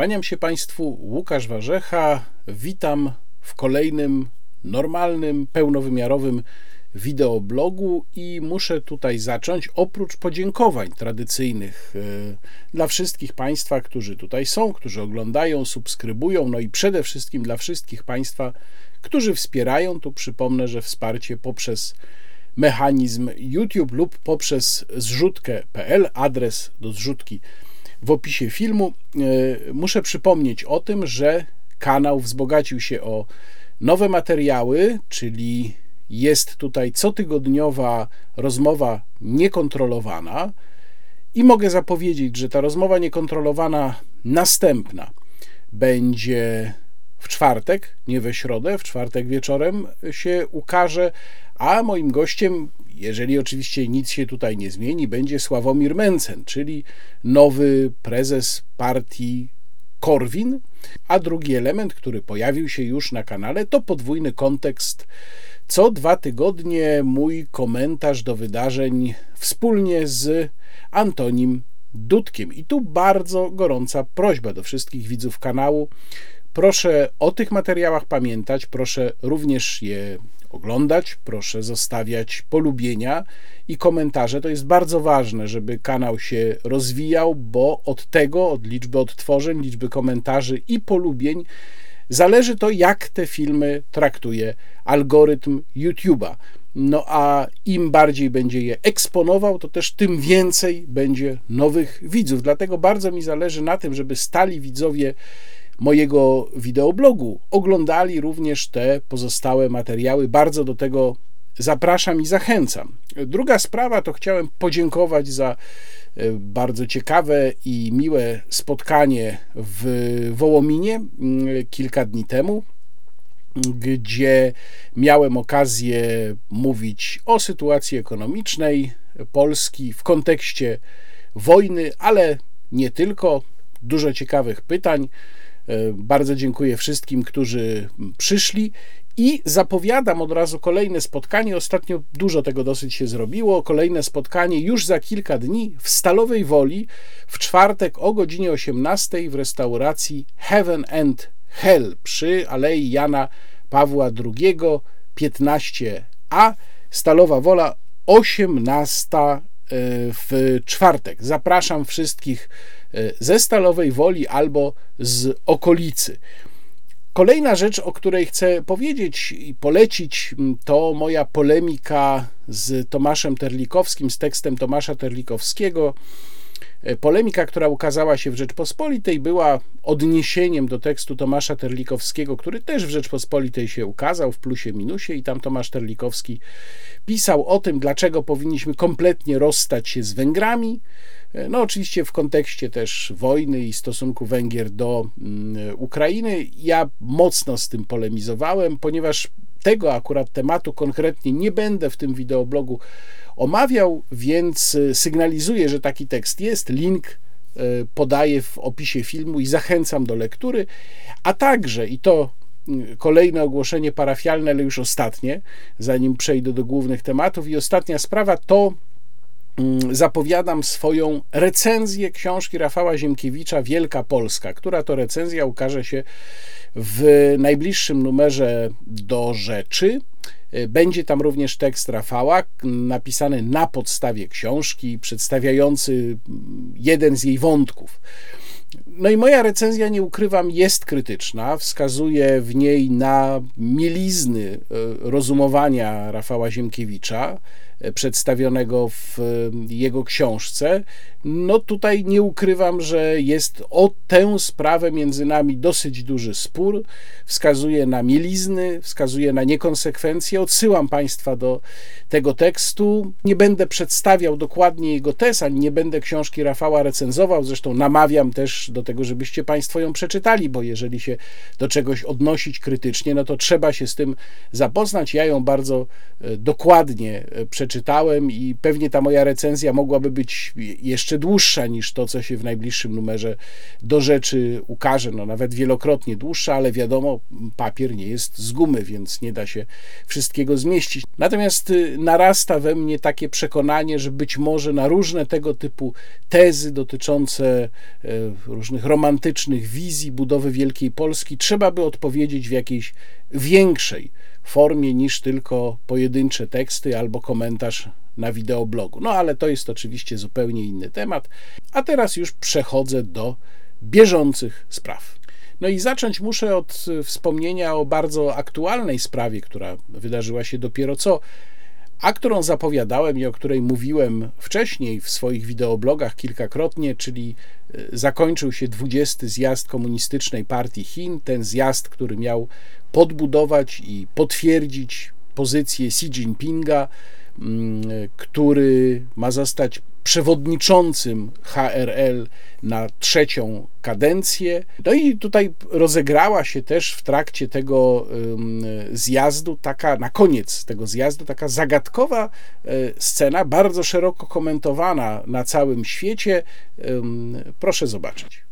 Kłaniam się Państwu, Łukasz Warzecha. Witam w kolejnym normalnym, pełnowymiarowym wideoblogu i muszę tutaj zacząć oprócz podziękowań tradycyjnych e, dla wszystkich Państwa, którzy tutaj są, którzy oglądają, subskrybują, no i przede wszystkim dla wszystkich Państwa, którzy wspierają. Tu przypomnę, że wsparcie poprzez mechanizm YouTube lub poprzez zrzutkę.pl, adres do zrzutki w opisie filmu. E, muszę przypomnieć o tym, że kanał wzbogacił się o nowe materiały, czyli jest tutaj cotygodniowa rozmowa niekontrolowana. I mogę zapowiedzieć, że ta rozmowa niekontrolowana następna będzie w czwartek, nie we środę, w czwartek wieczorem się ukaże, a moim gościem jeżeli oczywiście nic się tutaj nie zmieni, będzie Sławomir Mencen, czyli nowy prezes partii Korwin. A drugi element, który pojawił się już na kanale, to podwójny kontekst. Co dwa tygodnie mój komentarz do wydarzeń wspólnie z Antonim Dudkiem. I tu bardzo gorąca prośba do wszystkich widzów kanału. Proszę o tych materiałach pamiętać, proszę również je oglądać, proszę zostawiać polubienia i komentarze. To jest bardzo ważne, żeby kanał się rozwijał, bo od tego, od liczby odtworzeń, liczby komentarzy i polubień zależy to, jak te filmy traktuje algorytm YouTube'a. No a im bardziej będzie je eksponował, to też tym więcej będzie nowych widzów. Dlatego bardzo mi zależy na tym, żeby stali widzowie mojego wideoblogu oglądali również te pozostałe materiały. Bardzo do tego zapraszam i zachęcam. Druga sprawa to chciałem podziękować za e, bardzo ciekawe i miłe spotkanie w Wołominie mm, kilka dni temu, gdzie miałem okazję mówić o sytuacji ekonomicznej Polski w kontekście wojny, ale nie tylko. Dużo ciekawych pytań. E, bardzo dziękuję wszystkim, którzy przyszli i zapowiadam od razu kolejne spotkanie. Ostatnio dużo tego dosyć się zrobiło. Kolejne spotkanie już za kilka dni w Stalowej Woli w czwartek o godzinie 18 w restauracji Heaven and Hell przy Alei Jana Pawła II 15a. Stalowa Wola 18 e, w czwartek. Zapraszam wszystkich ze Stalowej Woli albo z okolicy. Kolejna rzecz, o której chcę powiedzieć i polecić, to moja polemika z Tomaszem Terlikowskim, z tekstem Tomasza Terlikowskiego. E, polemika, która ukazała się w Rzeczpospolitej, była odniesieniem do tekstu Tomasza Terlikowskiego, który też w Rzeczpospolitej się ukazał w plusie minusie, i tam Tomasz Terlikowski pisał o tym, dlaczego powinniśmy kompletnie rozstać się z Węgrami no, oczywiście w kontekście też wojny i stosunku Węgier do mm, Ukrainy. Ja mocno z tym polemizowałem, ponieważ tego akurat tematu konkretnie nie będę w tym wideoblogu omawiał, więc y, sygnalizuję, że taki tekst jest. Link y, podaję w opisie filmu i zachęcam do lektury, a także, i to y, kolejne ogłoszenie parafialne, ale już ostatnie, zanim przejdę do głównych tematów, i ostatnia sprawa to Mm, zapowiadam swoją recenzję książki Rafała Ziemkiewicza Wielka Polska, która to recenzja ukaże się w najbliższym numerze do rzeczy. Będzie tam również tekst Rafała, napisany na podstawie książki, przedstawiający jeden z jej wątków. No i moja recenzja, nie ukrywam, jest krytyczna. Wskazuje w niej na mielizny e, rozumowania Rafała Ziemkiewicza przedstawionego w jego książce, no tutaj nie ukrywam, że jest o tę sprawę między nami dosyć duży spór. Wskazuje na mielizny, wskazuje na niekonsekwencje. Odsyłam Państwa do tego tekstu. Nie będę przedstawiał dokładnie jego tez, ani nie będę książki Rafała recenzował. Zresztą namawiam też do tego, żebyście Państwo ją przeczytali, bo jeżeli się do czegoś odnosić krytycznie, no to trzeba się z tym zapoznać. Ja ją bardzo e, dokładnie e, przeczytałem przeczytałem i pewnie ta moja recenzja mogłaby być jeszcze dłuższa niż to, co się w najbliższym numerze do rzeczy ukaże. No nawet wielokrotnie dłuższa, ale wiadomo, papier nie jest z gumy, więc nie da się wszystkiego zmieścić. Natomiast y, narasta we mnie takie przekonanie, że być może na różne tego typu tezy dotyczące e, różnych romantycznych wizji budowy Wielkiej Polski trzeba by odpowiedzieć w jakiejś większej formie niż tylko pojedyncze teksty albo komentarz na wideoblogu. No ale to jest oczywiście zupełnie inny temat. A teraz już przechodzę do bieżących spraw. No i zacząć muszę od wspomnienia o bardzo aktualnej sprawie, która wydarzyła się dopiero co, a którą zapowiadałem i o której mówiłem wcześniej w swoich wideoblogach kilkakrotnie, czyli e, zakończył się 20 zjazd Komunistycznej Partii Chin, ten zjazd, który miał podbudować i potwierdzić pozycję Xi Jinpinga, mm, który ma zostać przewodniczącym HRL na trzecią kadencję. No i tutaj rozegrała się też w trakcie tego zjazdu, taka na koniec tego zjazdu, taka zagadkowa e, scena, bardzo szeroko komentowana na całym świecie. Proszę zobaczyć.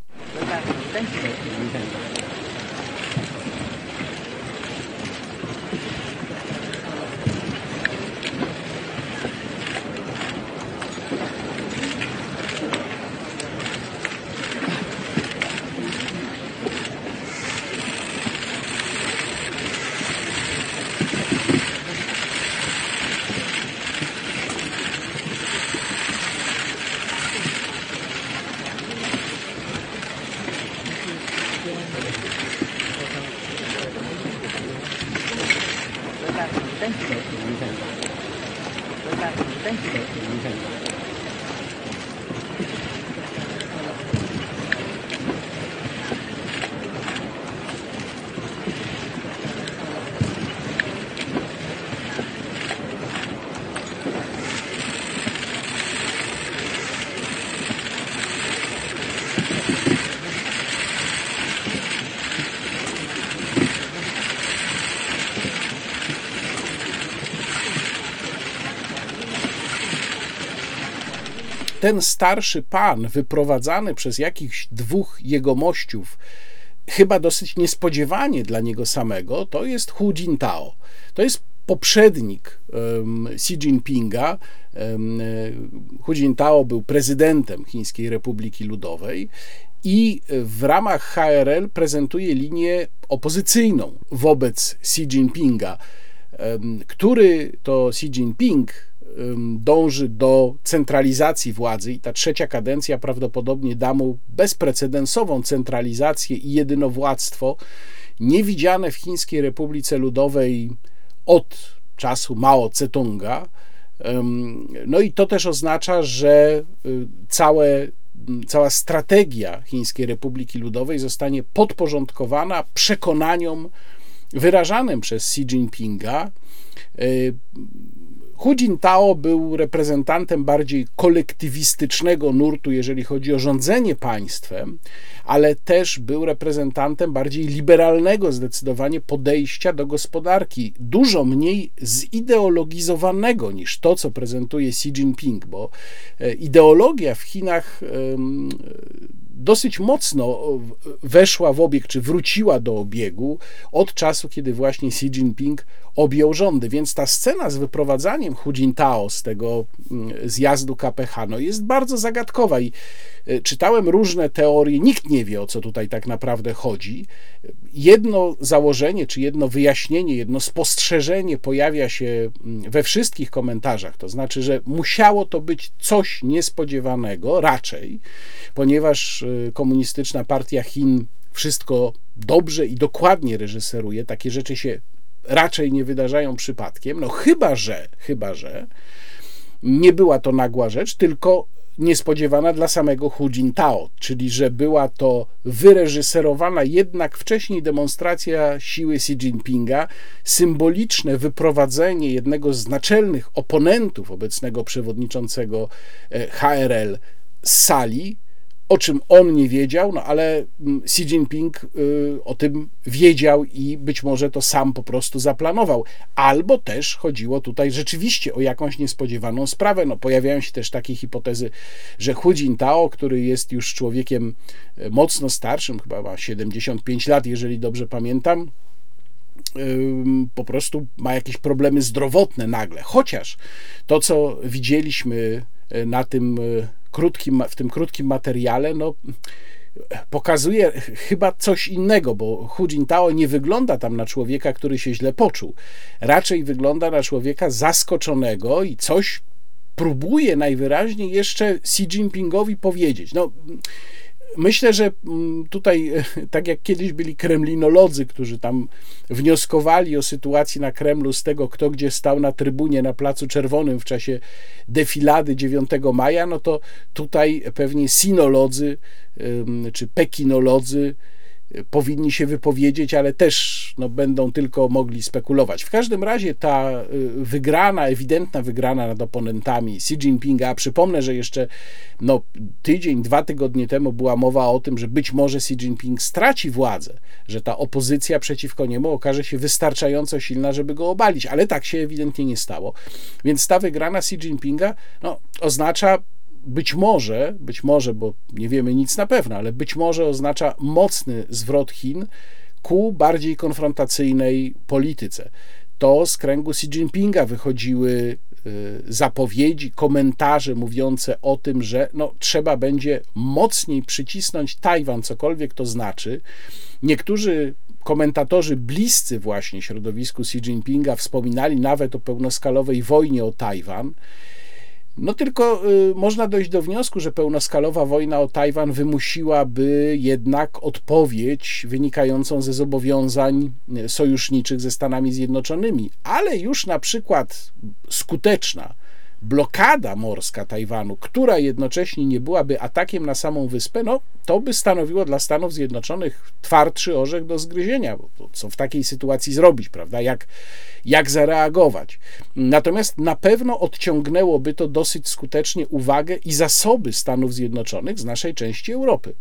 谢谢。Ten starszy pan, wyprowadzany przez jakichś dwóch jegomościów, chyba dosyć niespodziewanie dla niego samego, to jest Hu Jintao. To jest poprzednik um, Xi Jinpinga. Um, Hu Jintao był prezydentem Chińskiej Republiki Ludowej i w ramach HRL prezentuje linię opozycyjną wobec Xi Jinpinga, który to Xi Jinping dąży do centralizacji władzy i ta trzecia kadencja prawdopodobnie da mu bezprecedensową centralizację i jedynowładztwo niewidziane w Chińskiej Republice Ludowej od czasu Mao Tse-tunga. No i to też oznacza, że y, całe, cała strategia Chińskiej Republiki Ludowej zostanie podporządkowana przekonaniom wyrażanym przez Xi Jinpinga y, Hu Jintao był reprezentantem bardziej kolektywistycznego nurtu, jeżeli chodzi o rządzenie państwem, ale też był reprezentantem bardziej liberalnego zdecydowanie podejścia do gospodarki, dużo mniej zideologizowanego niż to, co prezentuje Xi Jinping, bo e, ideologia w Chinach dosyć mocno weszła w obieg, czy wróciła do obiegu od czasu, kiedy właśnie Xi Jinping objął rządy. Więc ta scena z wyprowadzaniem Hu Jintao z tego mm, zjazdu KPH no jest bardzo zagadkowa i e, czytałem różne teorie, nikt nie wie o co tutaj tak naprawdę chodzi. Jedno założenie, czy jedno wyjaśnienie, jedno spostrzeżenie pojawia się mm, we wszystkich komentarzach, to znaczy, że musiało to być coś niespodziewanego, raczej, ponieważ komunistyczna partia Chin wszystko dobrze i dokładnie reżyseruje, takie rzeczy się raczej nie wydarzają przypadkiem, no chyba że, chyba że nie była to nagła rzecz, tylko niespodziewana dla samego Hu Jintao, czyli że była to wyreżyserowana jednak wcześniej demonstracja siły Xi Jinpinga, symboliczne wyprowadzenie jednego z naczelnych oponentów obecnego przewodniczącego e, HRL z sali, o czym on nie wiedział, no ale mm, Xi Jinping y, o tym wiedział i być może to sam po prostu zaplanował. Albo też chodziło tutaj rzeczywiście o jakąś niespodziewaną sprawę. No, pojawiają się też takie hipotezy, że Hu Jintao, który jest już człowiekiem y, mocno starszym, chyba ma 75 lat, jeżeli dobrze pamiętam, po prostu ma jakieś problemy zdrowotne nagle. Chociaż to, co widzieliśmy y, na tym krótkim, w tym krótkim materiale, no, pokazuje chyba coś innego, bo Hu Jintao nie wygląda tam na człowieka, który się źle poczuł. Raczej wygląda na człowieka zaskoczonego i coś próbuje najwyraźniej jeszcze Xi Jinpingowi powiedzieć. No, Myślę, że mm, tutaj, tak jak kiedyś byli kremlinolodzy, którzy tam wnioskowali o sytuacji na Kremlu z tego, kto gdzie stał na trybunie na Placu Czerwonym w czasie defilady 9 maja, no to tutaj pewnie sinolodzy czy pekinolodzy powinni się wypowiedzieć, ale też no, będą tylko mogli spekulować. W każdym razie ta y, wygrana, ewidentna wygrana nad oponentami Xi Jinpinga, a przypomnę, że jeszcze no, tydzień, dwa tygodnie temu była mowa o tym, że być może Xi Jinping straci władzę, że ta opozycja przeciwko niemu okaże się wystarczająco silna, żeby go obalić, ale tak się ewidentnie nie stało. Więc ta wygrana Xi Jinpinga no, oznacza być może, być może, bo nie wiemy nic na pewno, ale być może oznacza mocny zwrot Chin ku bardziej konfrontacyjnej polityce. To z kręgu Xi Jinpinga wychodziły y, zapowiedzi, komentarze mówiące o tym, że no, trzeba będzie mocniej przycisnąć Tajwan, cokolwiek to znaczy. Niektórzy komentatorzy bliscy właśnie środowisku Xi Jinpinga wspominali nawet o pełnoskalowej wojnie o Tajwan. No tylko y, można dojść do wniosku, że pełnoskalowa wojna o Tajwan wymusiłaby jednak odpowiedź wynikającą ze zobowiązań y, sojuszniczych ze Stanami Zjednoczonymi, ale już na przykład skuteczna blokada morska Tajwanu, która jednocześnie nie byłaby atakiem na samą wyspę, no to by stanowiło dla Stanów Zjednoczonych twardszy orzech do zgryzienia. Co w takiej sytuacji zrobić, prawda? Jak, jak zareagować? Natomiast na pewno odciągnęłoby to dosyć skutecznie uwagę i zasoby Stanów Zjednoczonych z naszej części Europy.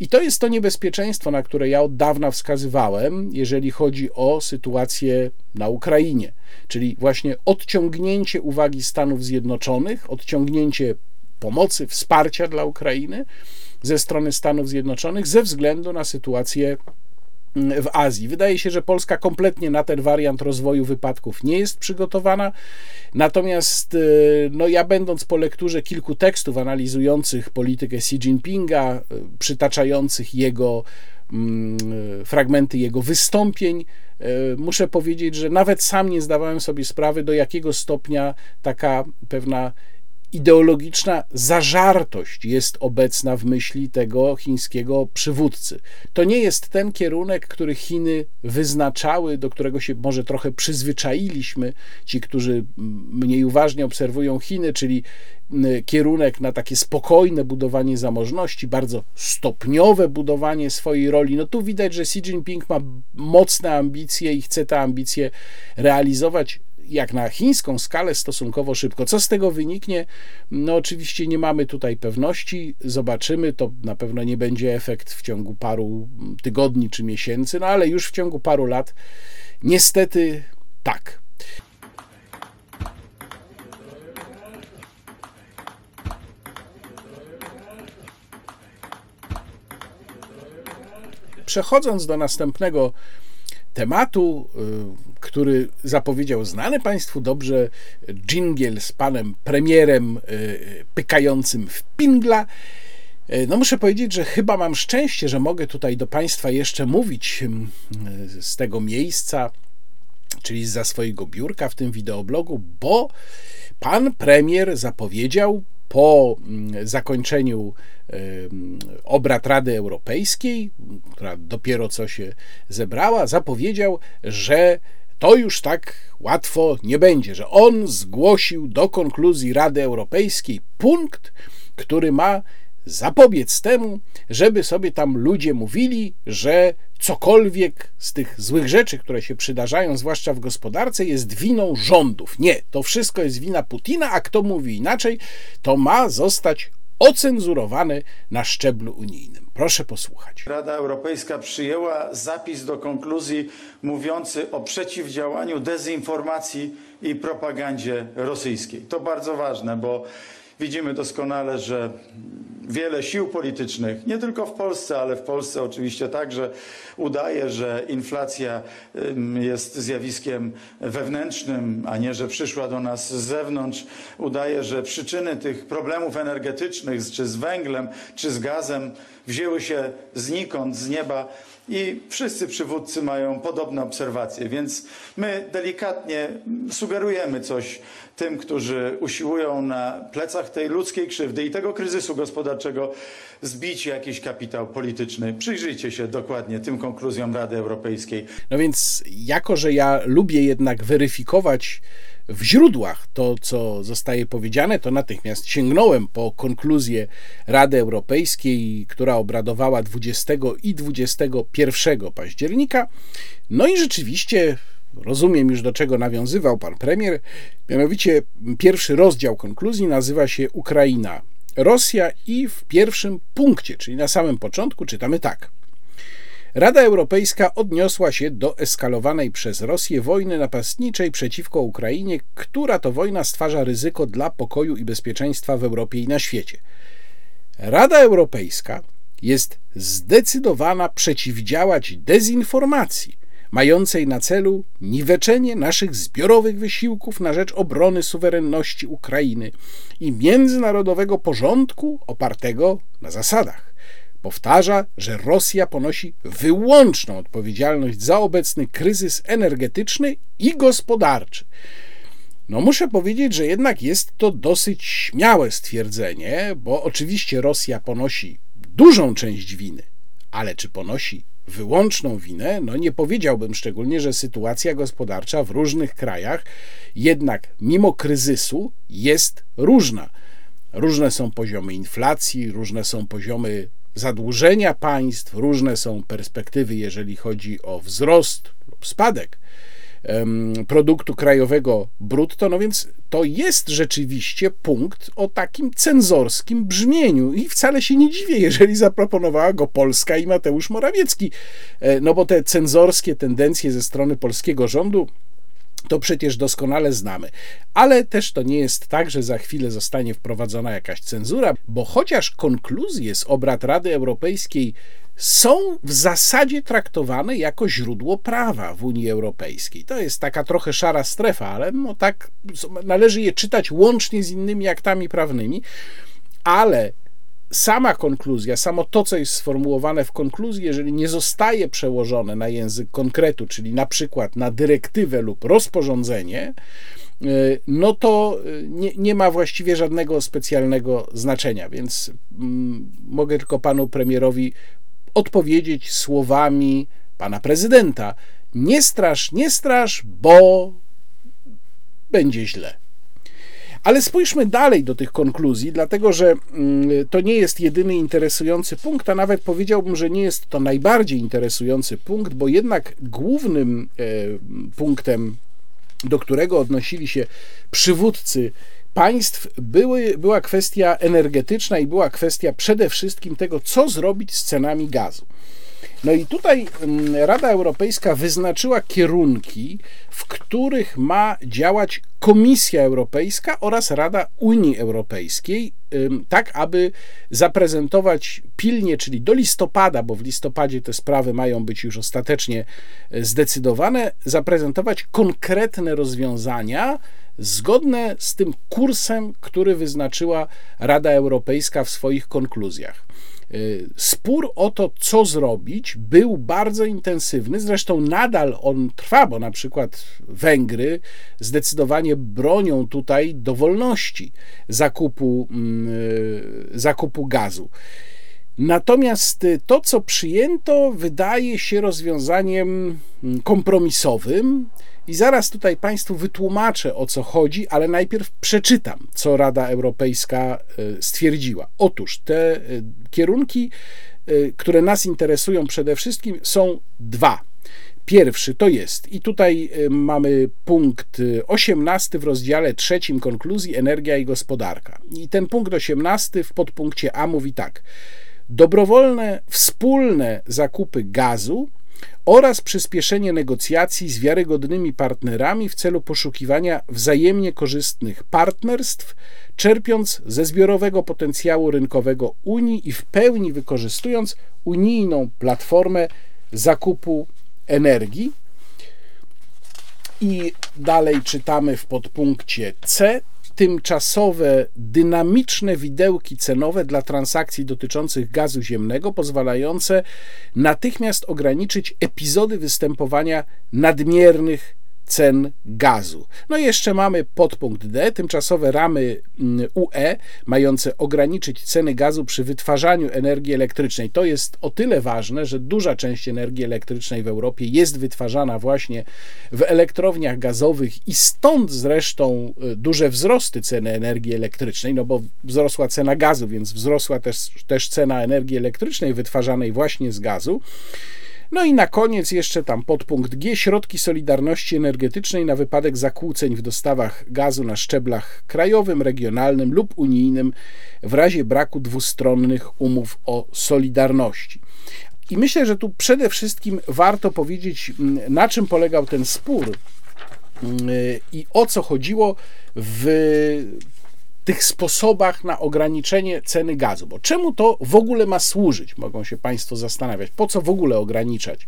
I to jest to niebezpieczeństwo, na które ja od dawna wskazywałem, jeżeli chodzi o sytuację na Ukrainie, czyli właśnie odciągnięcie uwagi Stanów Zjednoczonych, odciągnięcie pomocy, wsparcia dla Ukrainy ze strony Stanów Zjednoczonych ze względu na sytuację mm, w Azji. Wydaje się, że Polska kompletnie na ten wariant rozwoju wypadków nie jest przygotowana. Natomiast, y, no ja będąc po lekturze kilku tekstów analizujących politykę Xi Jinpinga, y, przytaczających jego fragmenty jego wystąpień, y, muszę powiedzieć, że nawet sam nie zdawałem sobie sprawy, do jakiego stopnia taka pewna ideologiczna zażartość jest obecna w myśli tego chińskiego przywódcy. To nie jest ten kierunek, który Chiny wyznaczały, do którego się może trochę przyzwyczailiśmy, ci, którzy mniej uważnie obserwują Chiny, czyli kierunek na takie spokojne budowanie zamożności, bardzo stopniowe budowanie swojej roli. No tu widać, że Xi Jinping ma mocne ambicje i chce te ambicje realizować jak na chińską skalę stosunkowo szybko. Co z tego wyniknie? No oczywiście nie mamy tutaj pewności, zobaczymy, to na pewno nie będzie efekt w ciągu paru tygodni czy miesięcy, no ale już w ciągu paru lat niestety tak. Przechodząc do następnego tematu, y, który zapowiedział znany Państwu dobrze jingle z panem premierem y, pykającym w pingla. Y, no muszę powiedzieć, że chyba mam szczęście, że mogę tutaj do Państwa jeszcze mówić z tego miejsca, czyli za swojego biurka w tym wideoblogu, bo pan premier zapowiedział po mm, zakończeniu obrad Rady Europejskiej, która dopiero co się zebrała, zapowiedział, że to już tak łatwo nie będzie, że on zgłosił do konkluzji Rady Europejskiej punkt, który ma zapobiec temu, żeby sobie tam ludzie mówili, że cokolwiek z tych złych rzeczy, które się przydarzają, zwłaszcza w gospodarce, jest winą rządów. Nie, to wszystko jest wina Putina, a kto mówi inaczej, to ma zostać ocenzurowane na szczeblu unijnym. Proszę posłuchać. Rada Europejska przyjęła zapis do konkluzji mówiący o przeciwdziałaniu dezinformacji i propagandzie rosyjskiej. To bardzo ważne, bo widzimy doskonale, że wiele sił politycznych, nie tylko w Polsce, ale w Polsce oczywiście także, udaje, że inflacja jest zjawiskiem wewnętrznym, a nie, że przyszła do nas z zewnątrz. Udaje, że przyczyny tych problemów energetycznych, czy z węglem, czy z gazem, wzięły się znikąd, z nieba i wszyscy przywódcy mają podobne obserwacje, więc my delikatnie sugerujemy coś tym, którzy usiłują na plecach tej ludzkiej krzywdy i tego kryzysu gospodarczego zbić jakiś kapitał polityczny. Przyjrzyjcie się dokładnie tym konkluzjom Rady Europejskiej. No więc, jako że ja lubię jednak weryfikować w źródłach to, co zostaje powiedziane, to natychmiast sięgnąłem po konkluzję Rady Europejskiej, która obradowała 20 i 21 października. No i rzeczywiście rozumiem już do czego nawiązywał pan premier. Mianowicie pierwszy rozdział konkluzji nazywa się Ukraina, Rosja i w pierwszym punkcie, czyli na samym początku czytamy tak. Rada Europejska odniosła się do eskalowanej przez Rosję wojny napastniczej przeciwko Ukrainie, która to wojna stwarza ryzyko dla pokoju i bezpieczeństwa w Europie i na świecie. Rada Europejska jest zdecydowana przeciwdziałać dezinformacji, mającej na celu niweczenie naszych zbiorowych wysiłków na rzecz obrony suwerenności Ukrainy i międzynarodowego porządku opartego na zasadach. Powtarza, że Rosja ponosi wyłączną odpowiedzialność za obecny kryzys energetyczny i gospodarczy. No, muszę powiedzieć, że jednak jest to dosyć śmiałe stwierdzenie, bo oczywiście Rosja ponosi dużą część winy, ale czy ponosi wyłączną winę? No, nie powiedziałbym szczególnie, że sytuacja gospodarcza w różnych krajach jednak mimo kryzysu jest różna. Różne są poziomy inflacji, różne są poziomy zadłużenia państw, różne są perspektywy, jeżeli chodzi o wzrost lub spadek produktu krajowego brutto, no więc to jest rzeczywiście punkt o takim cenzorskim brzmieniu i wcale się nie dziwię, jeżeli zaproponowała go Polska i Mateusz Morawiecki, e, no bo te cenzorskie tendencje ze strony polskiego rządu to przecież doskonale znamy. Ale też to nie jest tak, że za chwilę zostanie wprowadzona jakaś cenzura, bo chociaż konkluzje z obrad Rady Europejskiej są w zasadzie traktowane jako źródło prawa w Unii Europejskiej. To jest taka trochę szara strefa, ale no tak należy je czytać łącznie z innymi aktami prawnymi, ale sama konkluzja, samo to, co jest sformułowane w konkluzji, jeżeli nie zostaje przełożone na język konkretu, czyli na przykład na dyrektywę lub rozporządzenie, y, no to y, nie, nie ma właściwie żadnego specjalnego znaczenia, więc mm, mogę tylko panu premierowi odpowiedzieć słowami pana prezydenta: Nie strasz, nie strasz, bo będzie źle. Ale spójrzmy dalej do tych konkluzji, dlatego że mm, to nie jest jedyny interesujący punkt, a nawet powiedziałbym, że nie jest to najbardziej interesujący punkt, bo jednak głównym e, punktem, do którego odnosili się przywódcy państw, były, była kwestia energetyczna i była kwestia przede wszystkim tego, co zrobić z cenami gazu. No i tutaj mm, Rada Europejska wyznaczyła kierunki, w których ma działać Komisja Europejska oraz Rada Unii Europejskiej, tak aby zaprezentować pilnie, czyli do listopada, bo w listopadzie te sprawy mają być już ostatecznie e, zdecydowane, zaprezentować konkretne rozwiązania zgodne z tym kursem, który wyznaczyła Rada Europejska w swoich konkluzjach. Y, spór o to, co zrobić, był bardzo intensywny. Zresztą nadal on trwa, bo na przykład Węgry zdecydowanie bronią tutaj dowolności zakupu, mm, y, zakupu gazu. Natomiast to, co przyjęto, wydaje się rozwiązaniem mm, kompromisowym. I zaraz tutaj Państwu wytłumaczę o co chodzi, ale najpierw przeczytam, co Rada Europejska e, stwierdziła. Otóż te e, kierunki, e, które nas interesują przede wszystkim, są dwa. Pierwszy to jest, i tutaj mamy punkt 18 w rozdziale trzecim konkluzji Energia i gospodarka. I ten punkt 18 w podpunkcie A mówi tak: dobrowolne, wspólne zakupy gazu oraz przyspieszenie negocjacji z wiarygodnymi partnerami w celu poszukiwania wzajemnie korzystnych partnerstw, czerpiąc ze zbiorowego potencjału rynkowego Unii i w pełni wykorzystując unijną platformę zakupu energii. I dalej czytamy w podpunkcie C tymczasowe, dynamiczne widełki cenowe dla transakcji dotyczących gazu ziemnego, pozwalające natychmiast ograniczyć epizody występowania nadmiernych cen gazu. No i jeszcze mamy podpunkt D, tymczasowe ramy mm, UE mające ograniczyć ceny gazu przy wytwarzaniu energii elektrycznej. To jest o tyle ważne, że duża część energii elektrycznej w Europie jest wytwarzana właśnie w elektrowniach gazowych i stąd zresztą y, duże wzrosty ceny energii elektrycznej, no bo wzrosła cena gazu, więc wzrosła też, też cena energii elektrycznej wytwarzanej właśnie z gazu. No i na koniec jeszcze tam podpunkt G środki solidarności energetycznej na wypadek zakłóceń w dostawach gazu na szczeblach krajowym, regionalnym lub unijnym w razie braku dwustronnych umów o solidarności. I myślę, że tu przede wszystkim warto powiedzieć, mm, na czym polegał ten spór mm, i o co chodziło w tych sposobach na ograniczenie ceny gazu. Bo czemu to w ogóle ma służyć? Mogą się Państwo zastanawiać, po co w ogóle ograniczać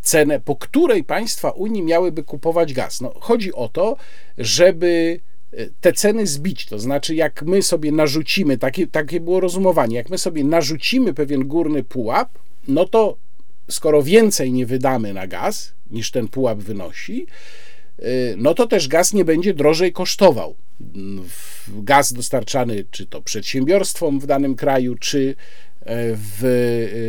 cenę, po której państwa Unii miałyby kupować gaz? No, chodzi o to, żeby e, te ceny zbić. To znaczy, jak my sobie narzucimy, takie, takie było rozumowanie, jak my sobie narzucimy pewien górny pułap, no to skoro więcej nie wydamy na gaz niż ten pułap wynosi, no to też gaz nie będzie drożej kosztował gaz dostarczany czy to przedsiębiorstwom w danym kraju, czy e, w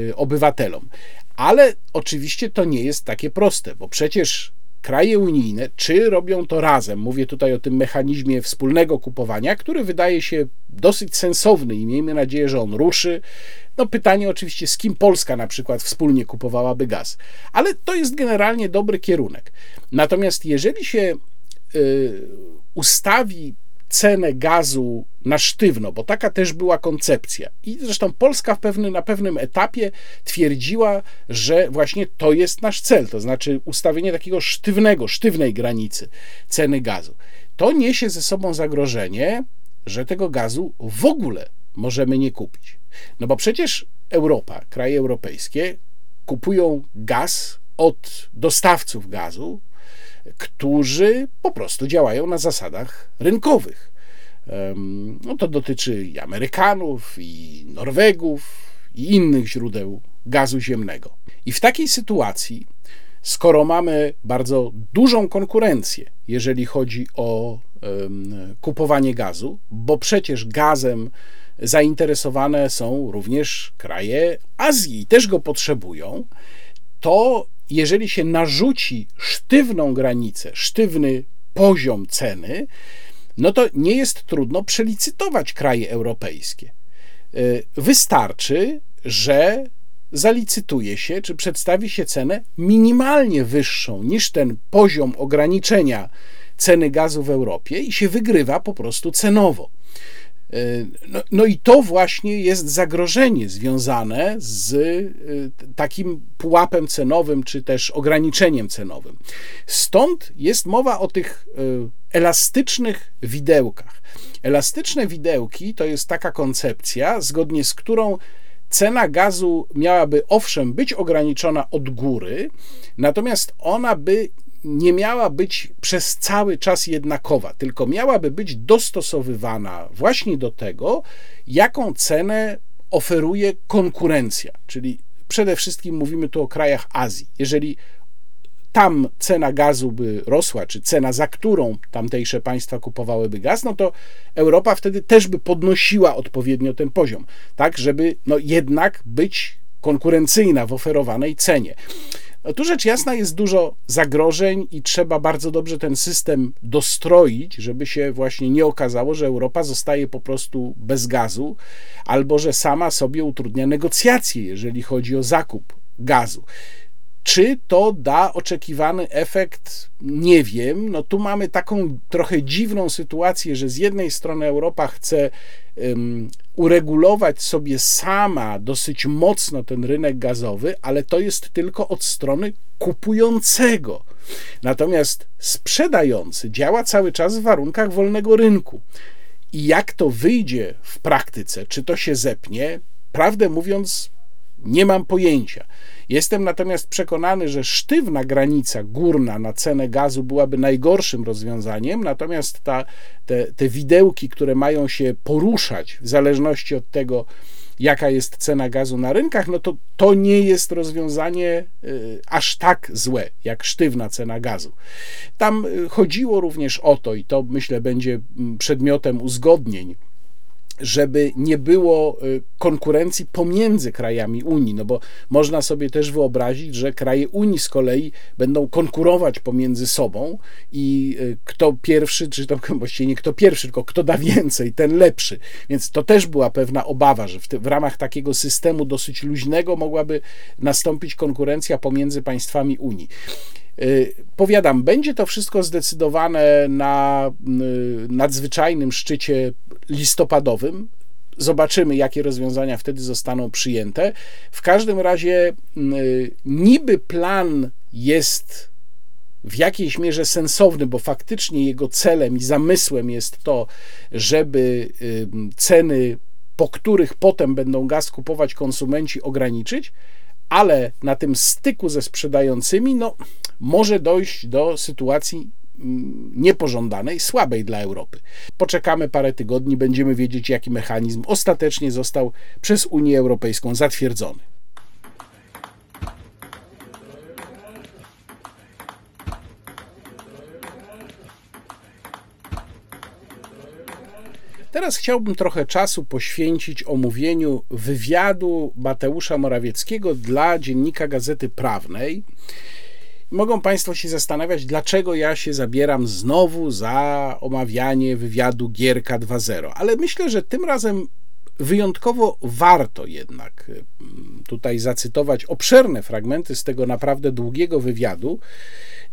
e, obywatelom. Ale oczywiście to nie jest takie proste, bo przecież kraje unijne, czy robią to razem, mówię tutaj o tym mechanizmie wspólnego kupowania, który wydaje się dosyć sensowny i miejmy nadzieję, że on ruszy. No pytanie oczywiście, z kim Polska na przykład wspólnie kupowałaby gaz, ale to jest generalnie dobry kierunek. Natomiast jeżeli się y, ustawi cenę gazu na sztywno, bo taka też była koncepcja. I zresztą Polska w pewnym, na pewnym etapie twierdziła, że właśnie to jest nasz cel, to znaczy ustawienie takiego sztywnego, sztywnej granicy ceny gazu. To niesie ze sobą zagrożenie, że tego gazu w ogóle możemy nie kupić. No bo przecież Europa, kraje europejskie kupują gaz od dostawców gazu, którzy po prostu działają na zasadach rynkowych. No to dotyczy i Amerykanów, i Norwegów, i innych źródeł gazu ziemnego. I w takiej sytuacji, skoro mamy bardzo dużą konkurencję, jeżeli chodzi o kupowanie gazu, bo przecież gazem zainteresowane są również kraje Azji i też go potrzebują, to jeżeli się narzuci sztywną granicę, sztywny poziom ceny, no to nie jest trudno przelicytować kraje europejskie. Y, wystarczy, że zalicytuje się, czy przedstawi się cenę minimalnie wyższą niż ten poziom ograniczenia ceny gazu w Europie i się wygrywa po prostu cenowo. No, no, i to właśnie jest zagrożenie związane z y, takim pułapem cenowym, czy też ograniczeniem cenowym. Stąd jest mowa o tych y, elastycznych widełkach. Elastyczne widełki to jest taka koncepcja, zgodnie z którą cena gazu miałaby owszem być ograniczona od góry, natomiast ona by nie miała być przez cały czas jednakowa, tylko miałaby być dostosowywana właśnie do tego, jaką cenę oferuje konkurencja. Czyli przede wszystkim mówimy tu o krajach Azji. Jeżeli tam cena gazu by rosła, czy cena, za którą tamtejsze państwa kupowałyby gaz, no to Europa wtedy też by podnosiła odpowiednio ten poziom, tak, żeby no jednak być konkurencyjna w oferowanej cenie. No tu rzecz jasna jest dużo zagrożeń i trzeba bardzo dobrze ten system dostroić, żeby się właśnie nie okazało, że Europa zostaje po prostu bez gazu, albo że sama sobie utrudnia negocjacje, jeżeli chodzi o zakup gazu. Czy to da oczekiwany efekt? Nie wiem. No tu mamy taką trochę dziwną sytuację, że z jednej strony Europa chce um, uregulować sobie sama dosyć mocno ten rynek gazowy, ale to jest tylko od strony kupującego. Natomiast sprzedający działa cały czas w warunkach wolnego rynku. I jak to wyjdzie w praktyce, czy to się zepnie, prawdę mówiąc, nie mam pojęcia. Jestem natomiast przekonany, że sztywna granica górna na cenę gazu byłaby najgorszym rozwiązaniem, natomiast ta, te, te widełki, które mają się poruszać w zależności od tego, jaka jest cena gazu na rynkach, no to to nie jest rozwiązanie y, aż tak złe, jak sztywna cena gazu. Tam y, chodziło również o to, i to myślę będzie mm, przedmiotem uzgodnień żeby nie było y, konkurencji pomiędzy krajami Unii, no bo można sobie też wyobrazić, że kraje Unii z kolei będą konkurować pomiędzy sobą i y, kto pierwszy, czy to właściwie nie kto pierwszy, tylko kto da więcej, ten lepszy. Więc to też była pewna obawa, że w, te, w ramach takiego systemu dosyć luźnego mogłaby nastąpić konkurencja pomiędzy państwami Unii. Y, powiadam, będzie to wszystko zdecydowane na y, nadzwyczajnym szczycie listopadowym. Zobaczymy, jakie rozwiązania wtedy zostaną przyjęte. W każdym razie, y, niby plan jest w jakiejś mierze sensowny, bo faktycznie jego celem i zamysłem jest to, żeby ceny, po których potem będą gaz kupować konsumenci, ograniczyć, ale na tym styku ze sprzedającymi, no, może dojść do sytuacji mm, niepożądanej, słabej dla Europy. Poczekamy parę tygodni, będziemy wiedzieć, jaki mechanizm ostatecznie został przez Unię Europejską zatwierdzony. Teraz chciałbym trochę czasu poświęcić omówieniu wywiadu Mateusza Morawieckiego dla dziennika Gazety Prawnej. Mogą Państwo się zastanawiać, dlaczego ja się zabieram znowu za omawianie wywiadu Gierka 2.0, ale myślę, że tym razem wyjątkowo warto jednak mm, tutaj zacytować obszerne fragmenty z tego naprawdę długiego wywiadu,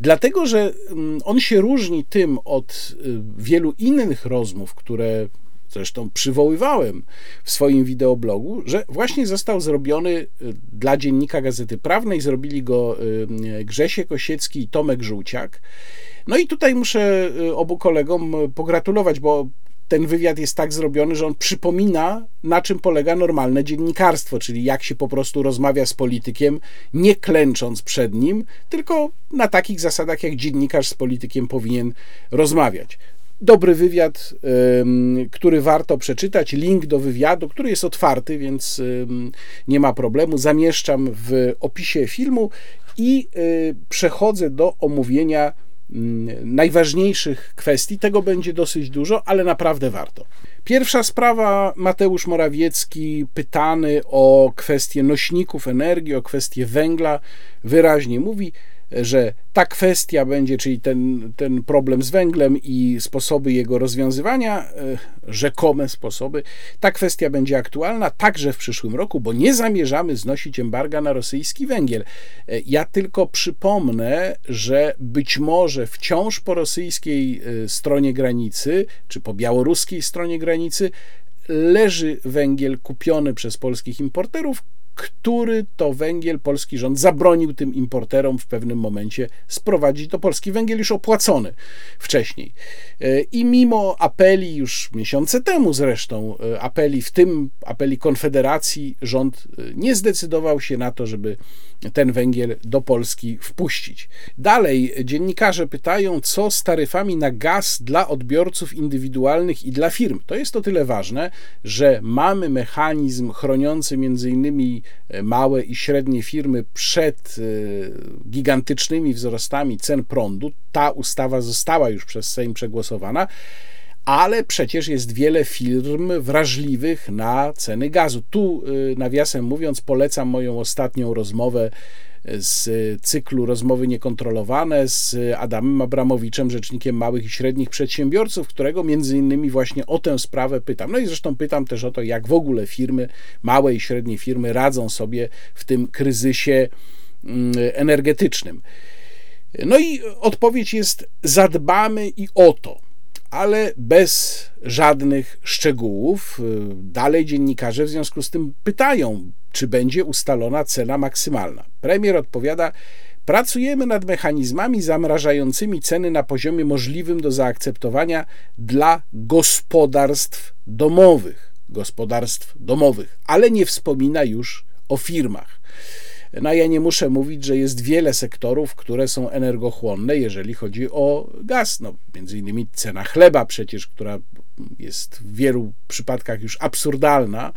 dlatego że mm, on się różni tym od y, wielu innych rozmów, które zresztą przywoływałem w swoim wideoblogu, że właśnie został zrobiony y, dla dziennika Gazety Prawnej, zrobili go y, Grzesie Kosiecki i Tomek Żółciak. No i tutaj muszę y, obu kolegom pogratulować, bo ten wywiad jest tak zrobiony, że on przypomina, na czym polega normalne dziennikarstwo, czyli jak się po prostu rozmawia z politykiem, nie klęcząc przed nim, tylko na takich zasadach, jak dziennikarz z politykiem powinien rozmawiać dobry wywiad, który warto przeczytać. Link do wywiadu, który jest otwarty, więc nie ma problemu. Zamieszczam w opisie filmu i y, przechodzę do omówienia najważniejszych kwestii. Tego będzie dosyć dużo, ale naprawdę warto. Pierwsza sprawa, Mateusz Morawiecki, pytany o kwestię nośników energii, o kwestię węgla, wyraźnie mówi, że ta kwestia będzie, czyli ten, ten problem z węglem i sposoby jego rozwiązywania, e, rzekome sposoby, ta kwestia będzie aktualna także w przyszłym roku, bo nie zamierzamy znosić embarga na rosyjski węgiel. E, ja tylko przypomnę, że być może wciąż po rosyjskiej e, stronie granicy, czy po białoruskiej stronie granicy, leży węgiel kupiony przez polskich importerów, który to węgiel polski rząd zabronił tym importerom w pewnym momencie sprowadzić do Polski. Węgiel już opłacony wcześniej. E, I mimo apeli już miesiące temu zresztą, e, apeli, w tym apeli Konfederacji, rząd e, nie zdecydował się na to, żeby ten węgiel do Polski wpuścić. Dalej dziennikarze pytają, co z taryfami na gaz dla odbiorców indywidualnych i dla firm. To jest o tyle ważne, że mamy mechanizm chroniący między innymi e, małe i średnie firmy przed e, gigantycznymi wzrostami cen prądu. Ta ustawa została już przez Sejm przegłosowana ale przecież jest wiele firm wrażliwych na ceny gazu. Tu, y, nawiasem mówiąc, polecam moją ostatnią rozmowę z cyklu Rozmowy Niekontrolowane z Adamem Abramowiczem, rzecznikiem małych i średnich przedsiębiorców, którego między innymi właśnie o tę sprawę pytam. No i zresztą pytam też o to, jak w ogóle firmy, małe i średnie firmy radzą sobie w tym kryzysie mm, energetycznym. No i odpowiedź jest: zadbamy i o to, ale bez żadnych szczegółów. Dalej dziennikarze w związku z tym pytają, czy będzie ustalona cena maksymalna. Premier odpowiada: Pracujemy nad mechanizmami zamrażającymi ceny na poziomie możliwym do zaakceptowania dla gospodarstw domowych. Gospodarstw domowych, ale nie wspomina już o firmach. No ja nie muszę mówić, że jest wiele sektorów, które są energochłonne, jeżeli chodzi o gaz. No, między innymi cena chleba przecież, która jest w wielu przypadkach już absurdalna.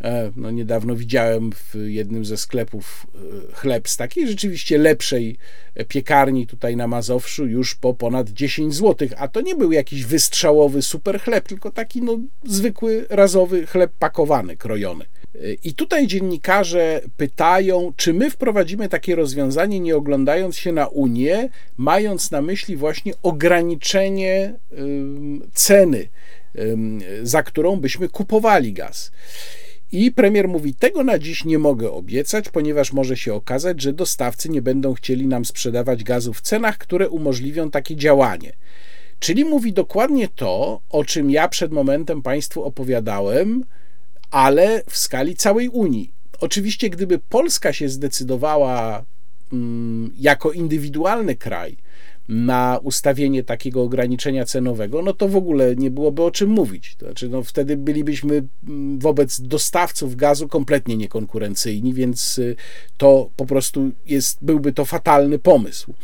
E, no, niedawno widziałem w jednym ze sklepów e, chleb z takiej rzeczywiście lepszej piekarni tutaj na Mazowszu już po ponad 10 zł, a to nie był jakiś wystrzałowy super chleb, tylko taki no, zwykły razowy chleb pakowany, krojony. I tutaj dziennikarze pytają, czy my wprowadzimy takie rozwiązanie, nie oglądając się na Unię, mając na myśli właśnie ograniczenie ceny, za którą byśmy kupowali gaz. I premier mówi: Tego na dziś nie mogę obiecać, ponieważ może się okazać, że dostawcy nie będą chcieli nam sprzedawać gazu w cenach, które umożliwią takie działanie. Czyli mówi dokładnie to, o czym ja przed momentem Państwu opowiadałem, ale w skali całej Unii. Oczywiście, gdyby Polska się zdecydowała mm, jako indywidualny kraj na ustawienie takiego ograniczenia cenowego, no to w ogóle nie byłoby o czym mówić. To znaczy, no wtedy bylibyśmy mm, wobec dostawców gazu kompletnie niekonkurencyjni, więc y, to po prostu jest, byłby to fatalny pomysł.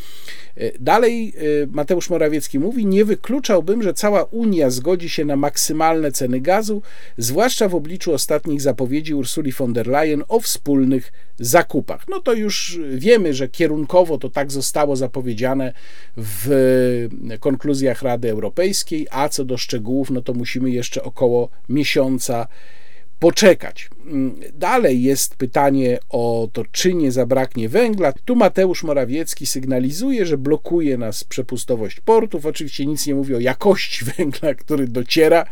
E, dalej e, Mateusz Morawiecki mówi: Nie wykluczałbym, że cała Unia zgodzi się na maksymalne ceny gazu, zwłaszcza w obliczu ostatnich zapowiedzi Ursuli von der Leyen o wspólnych zakupach. No to już wiemy, że kierunkowo to tak zostało zapowiedziane w konkluzjach Rady Europejskiej, a co do szczegółów, no to musimy jeszcze około miesiąca poczekać. Mm, dalej jest pytanie o to, czy nie zabraknie węgla. Tu Mateusz Morawiecki sygnalizuje, że blokuje nas przepustowość portów. Oczywiście nic nie mówi o jakości węgla, który dociera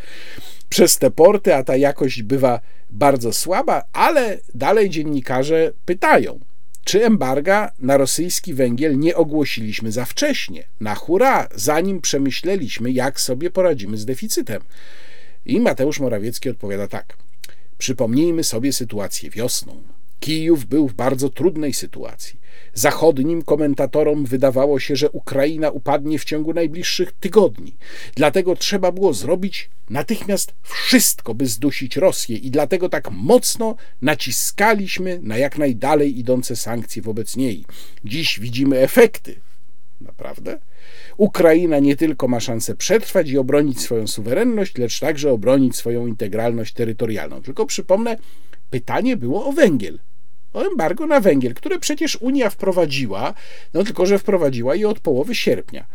przez te porty, a ta jakość bywa bardzo słaba, ale dalej dziennikarze pytają, czy embarga na rosyjski węgiel nie ogłosiliśmy za wcześnie, na hura, zanim przemyśleliśmy, jak sobie poradzimy z deficytem. I Mateusz Morawiecki odpowiada tak. Przypomnijmy sobie sytuację wiosną. Kijów był w bardzo trudnej sytuacji. Zachodnim komentatorom wydawało się, że Ukraina upadnie w ciągu najbliższych tygodni. Dlatego trzeba było zrobić natychmiast wszystko, by zdusić Rosję, i dlatego tak mocno naciskaliśmy na jak najdalej idące sankcje wobec niej. Dziś widzimy efekty. Naprawdę? Ukraina nie tylko ma szansę przetrwać i obronić swoją suwerenność, lecz także obronić swoją integralność terytorialną. Tylko przypomnę, pytanie było o węgiel. O embargo na węgiel, które przecież Unia wprowadziła, no tylko że wprowadziła je od połowy sierpnia.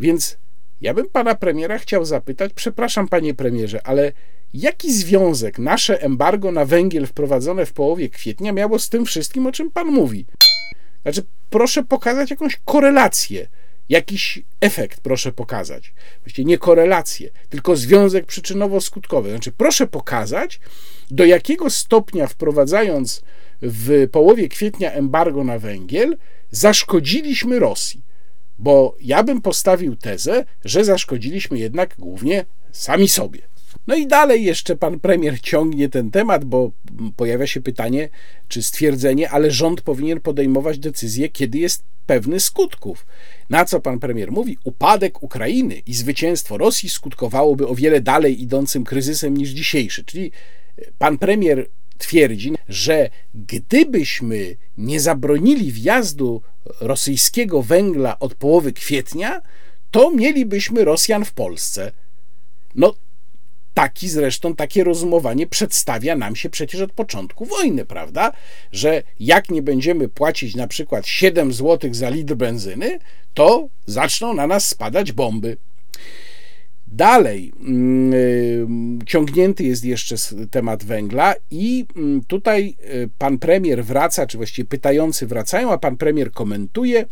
Więc ja bym pana premiera chciał zapytać, przepraszam panie premierze, ale jaki związek nasze embargo na węgiel wprowadzone w połowie kwietnia miało z tym wszystkim, o czym pan mówi? Znaczy, proszę pokazać jakąś korelację jakiś efekt proszę pokazać. Właściwie nie korelację, tylko związek przyczynowo-skutkowy. Znaczy, proszę pokazać, do jakiego stopnia wprowadzając w połowie kwietnia embargo na węgiel, zaszkodziliśmy Rosji. Bo ja bym postawił tezę, że zaszkodziliśmy jednak głównie sami sobie. No i dalej jeszcze pan premier ciągnie ten temat, bo pojawia się pytanie, czy stwierdzenie, ale rząd powinien podejmować decyzje, kiedy jest pewny skutków. Na co pan premier mówi? Upadek Ukrainy i zwycięstwo Rosji skutkowałoby o wiele dalej idącym kryzysem niż dzisiejszy. Czyli e, pan premier twierdzi, że gdybyśmy nie zabronili wjazdu rosyjskiego węgla od połowy kwietnia, to mielibyśmy Rosjan w Polsce. No, Taki zresztą, takie rozumowanie przedstawia nam się przecież od początku wojny, prawda? Że jak nie będziemy płacić na przykład 7 zł za litr benzyny, to zaczną na nas spadać bomby. Dalej yy, ciągnięty jest jeszcze temat węgla, i yy, tutaj yy, pan premier wraca, czy właściwie pytający wracają, a pan premier komentuje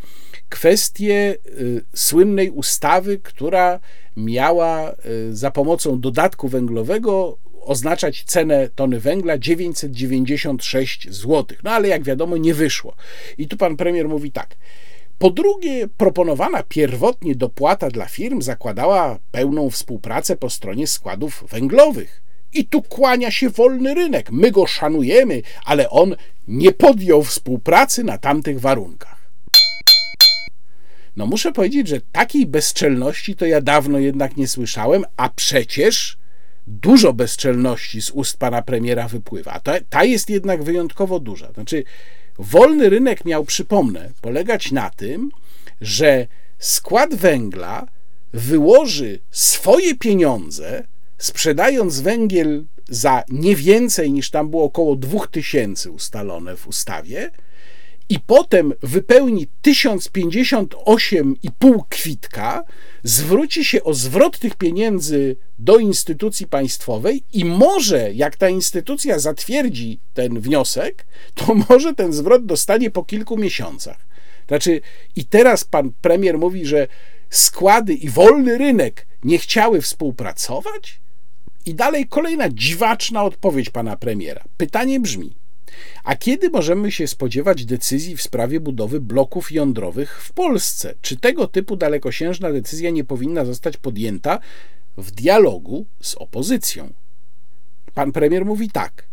kwestię y, słynnej ustawy, która miała y, za pomocą dodatku węglowego oznaczać cenę tony węgla 996 zł. No ale jak wiadomo, nie wyszło. I tu pan premier mówi tak. Po drugie, proponowana pierwotnie dopłata dla firm zakładała pełną współpracę po stronie składów węglowych. I tu kłania się wolny rynek. My go szanujemy, ale on nie podjął współpracy na tamtych warunkach. No muszę powiedzieć, że takiej bezczelności to ja dawno jednak nie słyszałem, a przecież dużo bezczelności z ust pana premiera wypływa. Ta, ta jest jednak wyjątkowo duża. Znaczy, wolny rynek miał, przypomnę, polegać na tym, że skład węgla wyłoży swoje pieniądze, sprzedając węgiel za nie więcej niż tam było około 2000 ustalone w ustawie, i potem wypełni 1058,5 kwitka, zwróci się o zwrot tych pieniędzy do instytucji państwowej i może, jak ta instytucja zatwierdzi ten wniosek, to może ten zwrot dostanie po kilku miesiącach. Znaczy, i teraz pan premier mówi, że składy i wolny rynek nie chciały współpracować? I dalej kolejna dziwaczna odpowiedź pana premiera. Pytanie brzmi: a kiedy możemy się spodziewać decyzji w sprawie budowy bloków jądrowych w Polsce? Czy tego typu dalekosiężna decyzja nie powinna zostać podjęta w dialogu z opozycją? Pan premier mówi tak.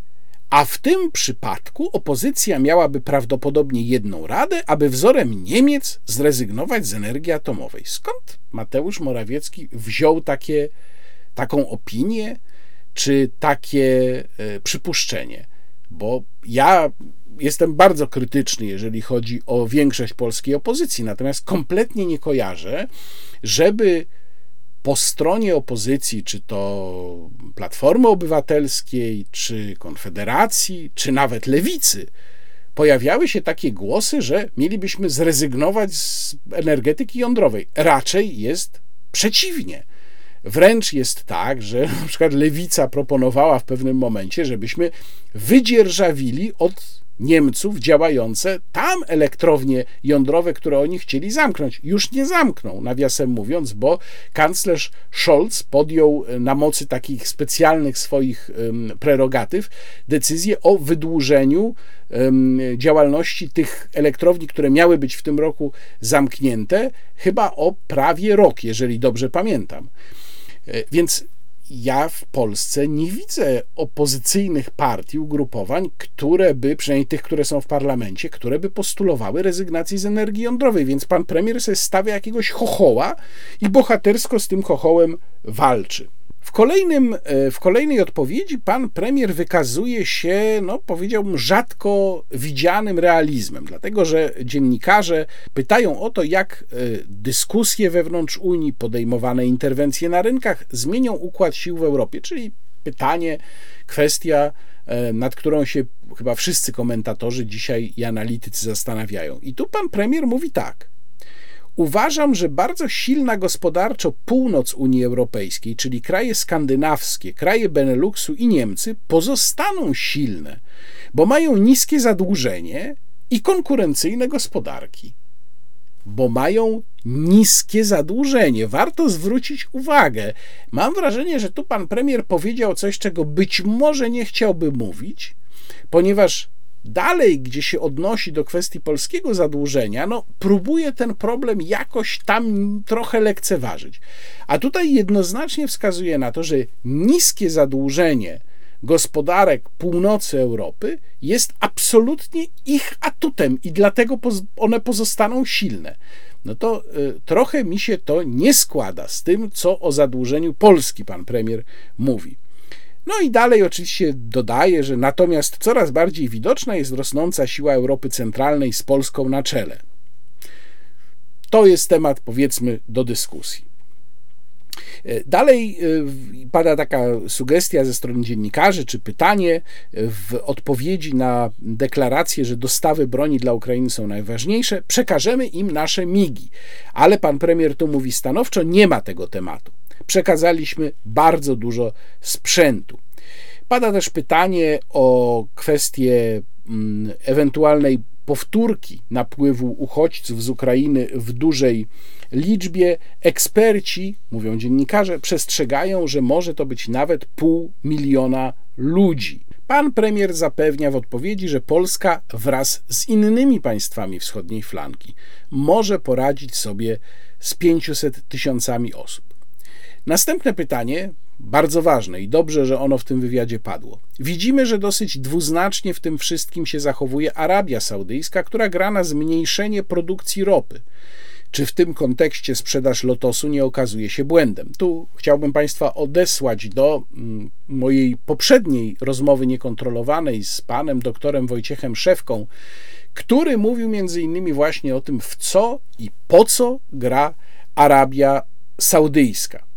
A w tym przypadku opozycja miałaby prawdopodobnie jedną radę, aby wzorem Niemiec zrezygnować z energii atomowej. Skąd Mateusz Morawiecki wziął takie, taką opinię czy takie e, przypuszczenie? Bo ja jestem bardzo krytyczny, jeżeli chodzi o większość polskiej opozycji, natomiast kompletnie nie kojarzę, żeby po stronie opozycji, czy to Platformy Obywatelskiej, czy Konfederacji, czy nawet Lewicy, pojawiały się takie głosy, że mielibyśmy zrezygnować z energetyki jądrowej. Raczej jest przeciwnie. Wręcz jest tak, że na przykład lewica proponowała w pewnym momencie, żebyśmy wydzierżawili od Niemców działające tam elektrownie jądrowe, które oni chcieli zamknąć. Już nie zamkną, nawiasem mówiąc, bo kanclerz Scholz podjął e, na mocy takich specjalnych swoich prerogatyw decyzję o wydłużeniu działalności tych elektrowni, które miały być w tym roku zamknięte, chyba o prawie rok, jeżeli dobrze pamiętam. E, więc ja w Polsce nie widzę opozycyjnych partii, ugrupowań, które by, przynajmniej tych, które są w parlamencie, które by postulowały rezygnację z energii jądrowej. Więc pan premier sobie stawia jakiegoś chochoła i bohatersko z tym chochołem walczy. W, kolejnym, e, w kolejnej odpowiedzi pan premier wykazuje się, no powiedziałbym, rzadko widzianym realizmem, dlatego że dziennikarze pytają o to, jak e, dyskusje wewnątrz Unii, podejmowane interwencje na rynkach zmienią układ sił w Europie, czyli pytanie, kwestia, e, nad którą się chyba wszyscy komentatorzy dzisiaj i analitycy zastanawiają. I tu pan premier mówi tak. Uważam, że bardzo silna gospodarczo północ Unii Europejskiej, czyli kraje skandynawskie, kraje Beneluxu i Niemcy, pozostaną silne, bo mają niskie zadłużenie i konkurencyjne gospodarki. Bo mają niskie zadłużenie. Warto zwrócić uwagę. Mam wrażenie, że tu pan premier powiedział coś, czego być może nie chciałby mówić, ponieważ dalej, gdzie się odnosi do kwestii polskiego zadłużenia, no próbuje ten problem jakoś tam trochę lekceważyć. A tutaj jednoznacznie wskazuje na to, że niskie zadłużenie gospodarek północy Europy jest absolutnie ich atutem i dlatego one pozostaną silne. No to y, trochę mi się to nie składa z tym, co o zadłużeniu Polski pan premier mówi. No i dalej oczywiście dodaje, że natomiast coraz bardziej widoczna jest rosnąca siła Europy Centralnej z Polską na czele. To jest temat, powiedzmy, do dyskusji. E, dalej e, pada taka sugestia ze strony dziennikarzy, czy pytanie w odpowiedzi na deklarację, że dostawy broni dla Ukrainy są najważniejsze, przekażemy im nasze migi. Ale pan premier tu mówi stanowczo, nie ma tego tematu przekazaliśmy bardzo dużo sprzętu. Pada też pytanie o kwestię mm, ewentualnej powtórki napływu uchodźców z Ukrainy w dużej liczbie. Eksperci, mówią dziennikarze, przestrzegają, że może to być nawet pół miliona ludzi. Pan premier zapewnia w odpowiedzi, że Polska wraz z innymi państwami wschodniej flanki może poradzić sobie z 500 tysiącami osób. Następne pytanie, bardzo ważne i dobrze, że ono w tym wywiadzie padło. Widzimy, że dosyć dwuznacznie w tym wszystkim się zachowuje Arabia Saudyjska, która gra na zmniejszenie produkcji ropy. Czy w tym kontekście sprzedaż lotosu nie okazuje się błędem? Tu chciałbym Państwa odesłać do mm, mojej poprzedniej rozmowy niekontrolowanej z panem doktorem Wojciechem Szewką, który mówił między innymi właśnie o tym, w co i po co gra Arabia Saudyjska.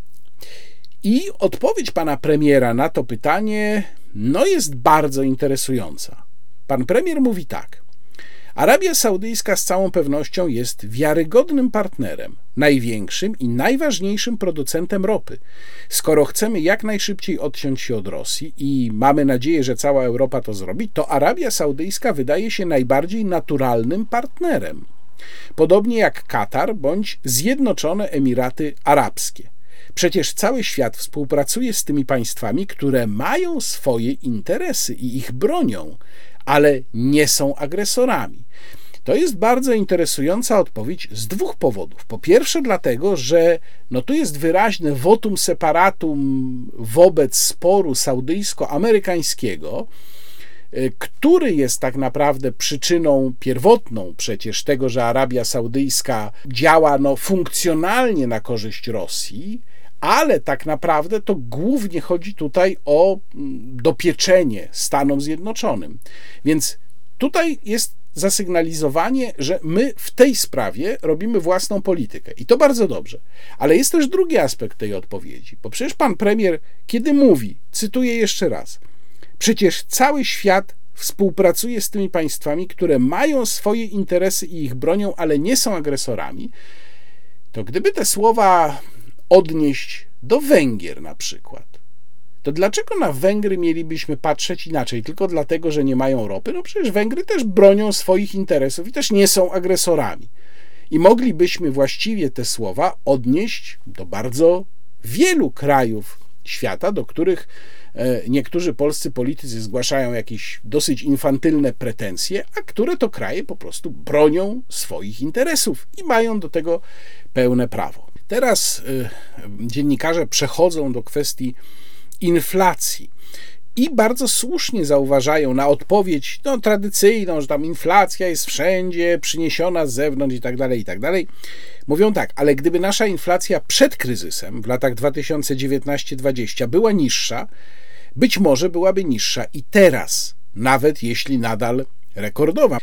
I odpowiedź pana premiera na to pytanie no jest bardzo interesująca. Pan premier mówi tak: Arabia Saudyjska z całą pewnością jest wiarygodnym partnerem, największym i najważniejszym producentem ropy. Skoro chcemy jak najszybciej odciąć się od Rosji i mamy nadzieję, że cała Europa to zrobi, to Arabia Saudyjska wydaje się najbardziej naturalnym partnerem. Podobnie jak Katar bądź Zjednoczone Emiraty Arabskie. Przecież cały świat współpracuje z tymi państwami, które mają swoje interesy i ich bronią, ale nie są agresorami. To jest bardzo interesująca odpowiedź z dwóch powodów. Po pierwsze, dlatego, że no tu jest wyraźne votum separatum wobec sporu saudyjsko-amerykańskiego, y, który jest tak naprawdę przyczyną pierwotną przecież tego, że Arabia Saudyjska działa no, funkcjonalnie na korzyść Rosji, ale tak naprawdę to głównie chodzi tutaj o mm, dopieczenie Stanom Zjednoczonym. Więc tutaj jest zasygnalizowanie, że my w tej sprawie robimy własną politykę. I to bardzo dobrze. Ale jest też drugi aspekt tej odpowiedzi, bo przecież pan premier, kiedy mówi, cytuję jeszcze raz, przecież cały świat współpracuje z tymi państwami, które mają swoje interesy i ich bronią, ale nie są agresorami, to gdyby te słowa odnieść do Węgier na przykład, to dlaczego na Węgry mielibyśmy patrzeć inaczej? Tylko dlatego, że nie mają ropy? No przecież Węgry też bronią swoich interesów i też nie są agresorami. I moglibyśmy właściwie te słowa odnieść do bardzo wielu krajów świata, do których e, niektórzy polscy politycy zgłaszają jakieś dosyć infantylne pretensje, a które to kraje po prostu bronią swoich interesów i mają do tego pełne prawo. Teraz e, dziennikarze przechodzą do kwestii inflacji. I bardzo słusznie zauważają na odpowiedź no, tradycyjną, że tam inflacja jest wszędzie, przyniesiona z zewnątrz i tak dalej, i tak dalej. Mówią tak, ale gdyby nasza inflacja przed kryzysem w latach 2019-2020 była niższa, być może byłaby niższa i teraz, nawet jeśli nadal rekordowa. E,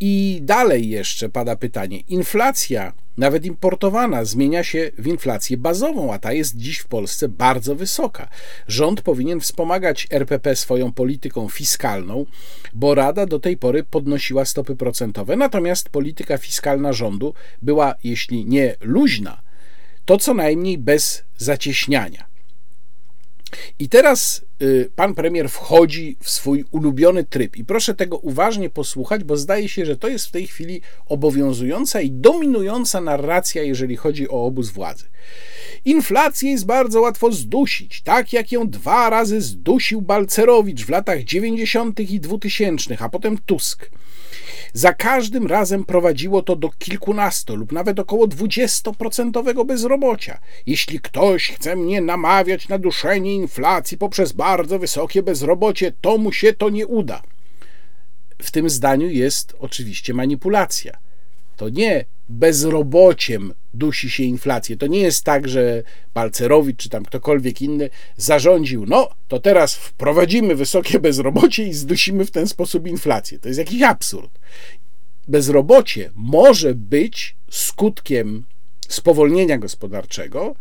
I dalej jeszcze pada pytanie: inflacja nawet importowana, zmienia się w inflację bazową, a ta jest dziś w Polsce bardzo wysoka. Rząd powinien wspomagać RPP swoją polityką fiskalną, bo Rada do tej pory podnosiła stopy procentowe, natomiast polityka fiskalna rządu była, jeśli nie luźna, to co najmniej bez zacieśniania. I teraz y, pan premier wchodzi w swój ulubiony tryb. I proszę tego uważnie posłuchać, bo zdaje się, że to jest w tej chwili obowiązująca i dominująca narracja, jeżeli chodzi o obóz władzy. Inflację jest bardzo łatwo zdusić, tak jak ją dwa razy zdusił Balcerowicz w latach 90. i 2000, a potem Tusk. Za każdym razem prowadziło to do kilkunastu lub nawet około dwudziestoprocentowego bezrobocia. Jeśli ktoś chce mnie namawiać na duszenie inflacji poprzez bardzo wysokie bezrobocie, to mu się to nie uda. W tym zdaniu jest oczywiście manipulacja. To nie bezrobociem dusi się inflację. To nie jest tak, że Balcerowicz czy tam ktokolwiek inny zarządził, no to teraz wprowadzimy wysokie bezrobocie i zdusimy w ten sposób inflację. To jest jakiś absurd. Bezrobocie może być skutkiem spowolnienia gospodarczego,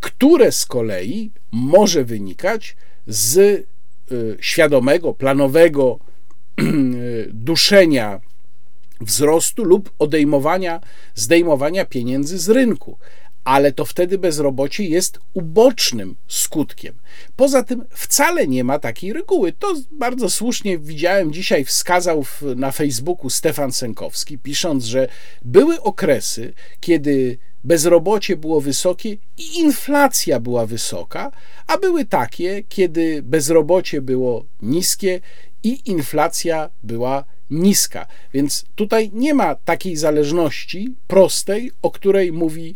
które z kolei może wynikać z y, świadomego, planowego y, duszenia wzrostu lub odejmowania, zdejmowania pieniędzy z rynku. ale to wtedy bezrobocie jest ubocznym skutkiem. Poza tym wcale nie ma takiej reguły. To bardzo słusznie widziałem dzisiaj, wskazał na Facebooku Stefan Sękowski, pisząc, że były okresy, kiedy bezrobocie było wysokie i inflacja była wysoka, a były takie, kiedy bezrobocie było niskie i inflacja była niska. Więc tutaj nie ma takiej zależności prostej, o której mówi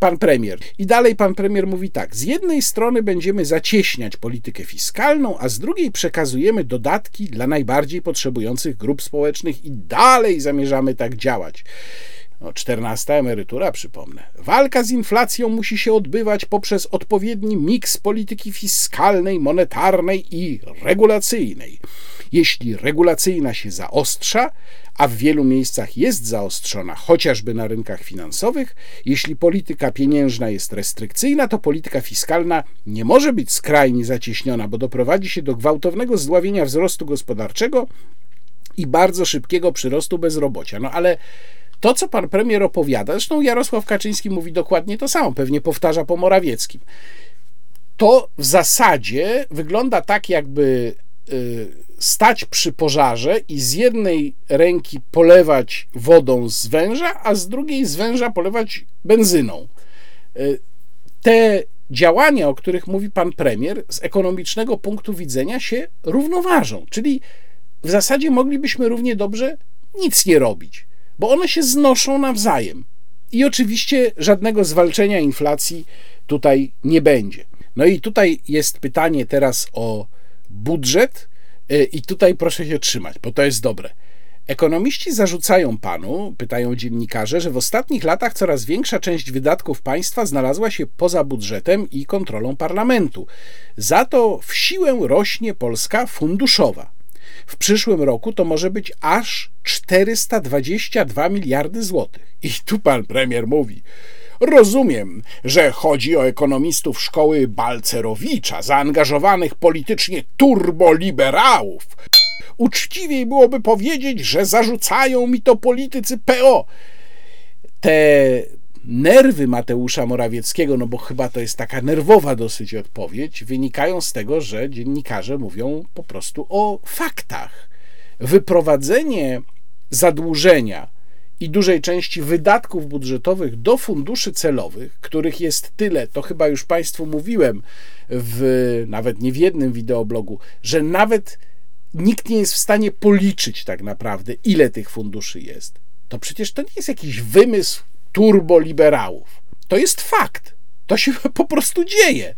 pan premier. I dalej pan premier mówi tak: z jednej strony będziemy zacieśniać politykę fiskalną, a z drugiej przekazujemy dodatki dla najbardziej potrzebujących grup społecznych i dalej zamierzamy tak działać. No, 14 emerytura, przypomnę. Walka z inflacją musi się odbywać poprzez odpowiedni miks polityki fiskalnej, monetarnej i regulacyjnej. Jeśli regulacyjna się zaostrza, a w wielu miejscach jest zaostrzona, chociażby na rynkach finansowych, jeśli polityka pieniężna jest restrykcyjna, to polityka fiskalna nie może być skrajnie zacieśniona, bo doprowadzi się do gwałtownego zdławienia wzrostu gospodarczego i bardzo szybkiego przyrostu bezrobocia. No ale to, co pan premier opowiada, zresztą Jarosław Kaczyński mówi dokładnie to samo, pewnie powtarza po Morawieckim. To w zasadzie wygląda tak, jakby stać przy pożarze i z jednej ręki polewać wodą z węża, a z drugiej z węża polewać benzyną. Y, te działania, o których mówi pan premier, z ekonomicznego punktu widzenia się równoważą, czyli w zasadzie moglibyśmy równie dobrze nic nie robić bo one się znoszą nawzajem. I oczywiście żadnego zwalczenia inflacji tutaj nie będzie. No i tutaj jest pytanie teraz o budżet, y, i tutaj proszę się trzymać, bo to jest dobre. Ekonomiści zarzucają panu, pytają dziennikarze, że w ostatnich latach coraz większa część wydatków państwa znalazła się poza budżetem i kontrolą parlamentu. Za to w siłę rośnie Polska funduszowa. W przyszłym roku to może być aż 422 miliardy złotych. I tu pan premier mówi: Rozumiem, że chodzi o ekonomistów szkoły Balcerowicza, zaangażowanych politycznie turboliberałów. Uczciwiej byłoby powiedzieć, że zarzucają mi to politycy PO. Te nerwy Mateusza Morawieckiego, no bo chyba to jest taka nerwowa dosyć odpowiedź, wynikają z tego, że dziennikarze mówią po prostu o faktach. Wyprowadzenie zadłużenia i dużej części wydatków budżetowych do funduszy celowych, których jest tyle, to chyba już Państwu mówiłem, w, nawet nie w jednym wideoblogu, że nawet nikt nie jest w stanie policzyć tak naprawdę, ile tych funduszy jest. To przecież to nie jest jakiś wymysł turboliberałów. To jest fakt. To się po prostu dzieje.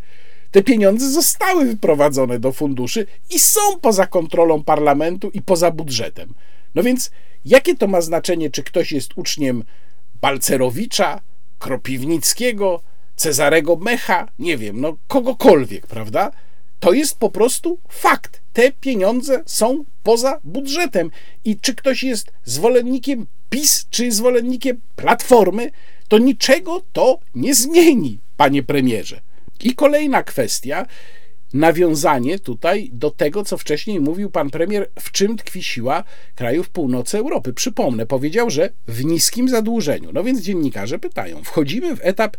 Te pieniądze zostały wyprowadzone do funduszy i są poza kontrolą parlamentu i poza budżetem. No więc jakie to ma znaczenie, czy ktoś jest uczniem Balcerowicza, Kropiwnickiego, Cezarego Mecha, nie wiem, no kogokolwiek, prawda? To jest po prostu fakt. Te pieniądze są poza budżetem. I czy ktoś jest zwolennikiem PiS, czy zwolennikiem Platformy, to niczego to nie zmieni, panie premierze. I kolejna kwestia, nawiązanie tutaj do tego, co wcześniej mówił pan premier, w czym tkwi siła krajów północy Europy. Przypomnę, powiedział, że w niskim zadłużeniu. No więc dziennikarze pytają, wchodzimy w etap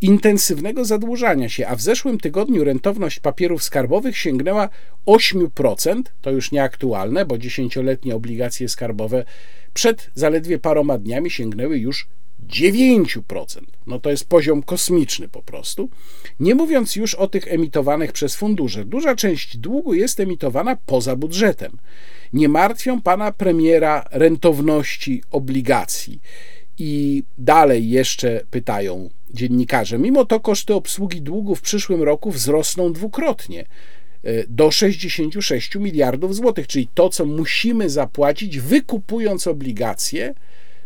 intensywnego zadłużania się, a w zeszłym tygodniu rentowność papierów skarbowych sięgnęła 8%, to już nieaktualne, bo dziesięcioletnie obligacje skarbowe przed zaledwie paroma dniami sięgnęły już 9%. No to jest poziom kosmiczny po prostu. Nie mówiąc już o tych emitowanych przez fundusze. Duża część długu jest emitowana poza budżetem. Nie martwią pana premiera rentowności obligacji. I dalej jeszcze pytają dziennikarze. Mimo to koszty obsługi długu w przyszłym roku wzrosną dwukrotnie e, do 66 miliardów złotych, czyli to, co musimy zapłacić, wykupując obligacje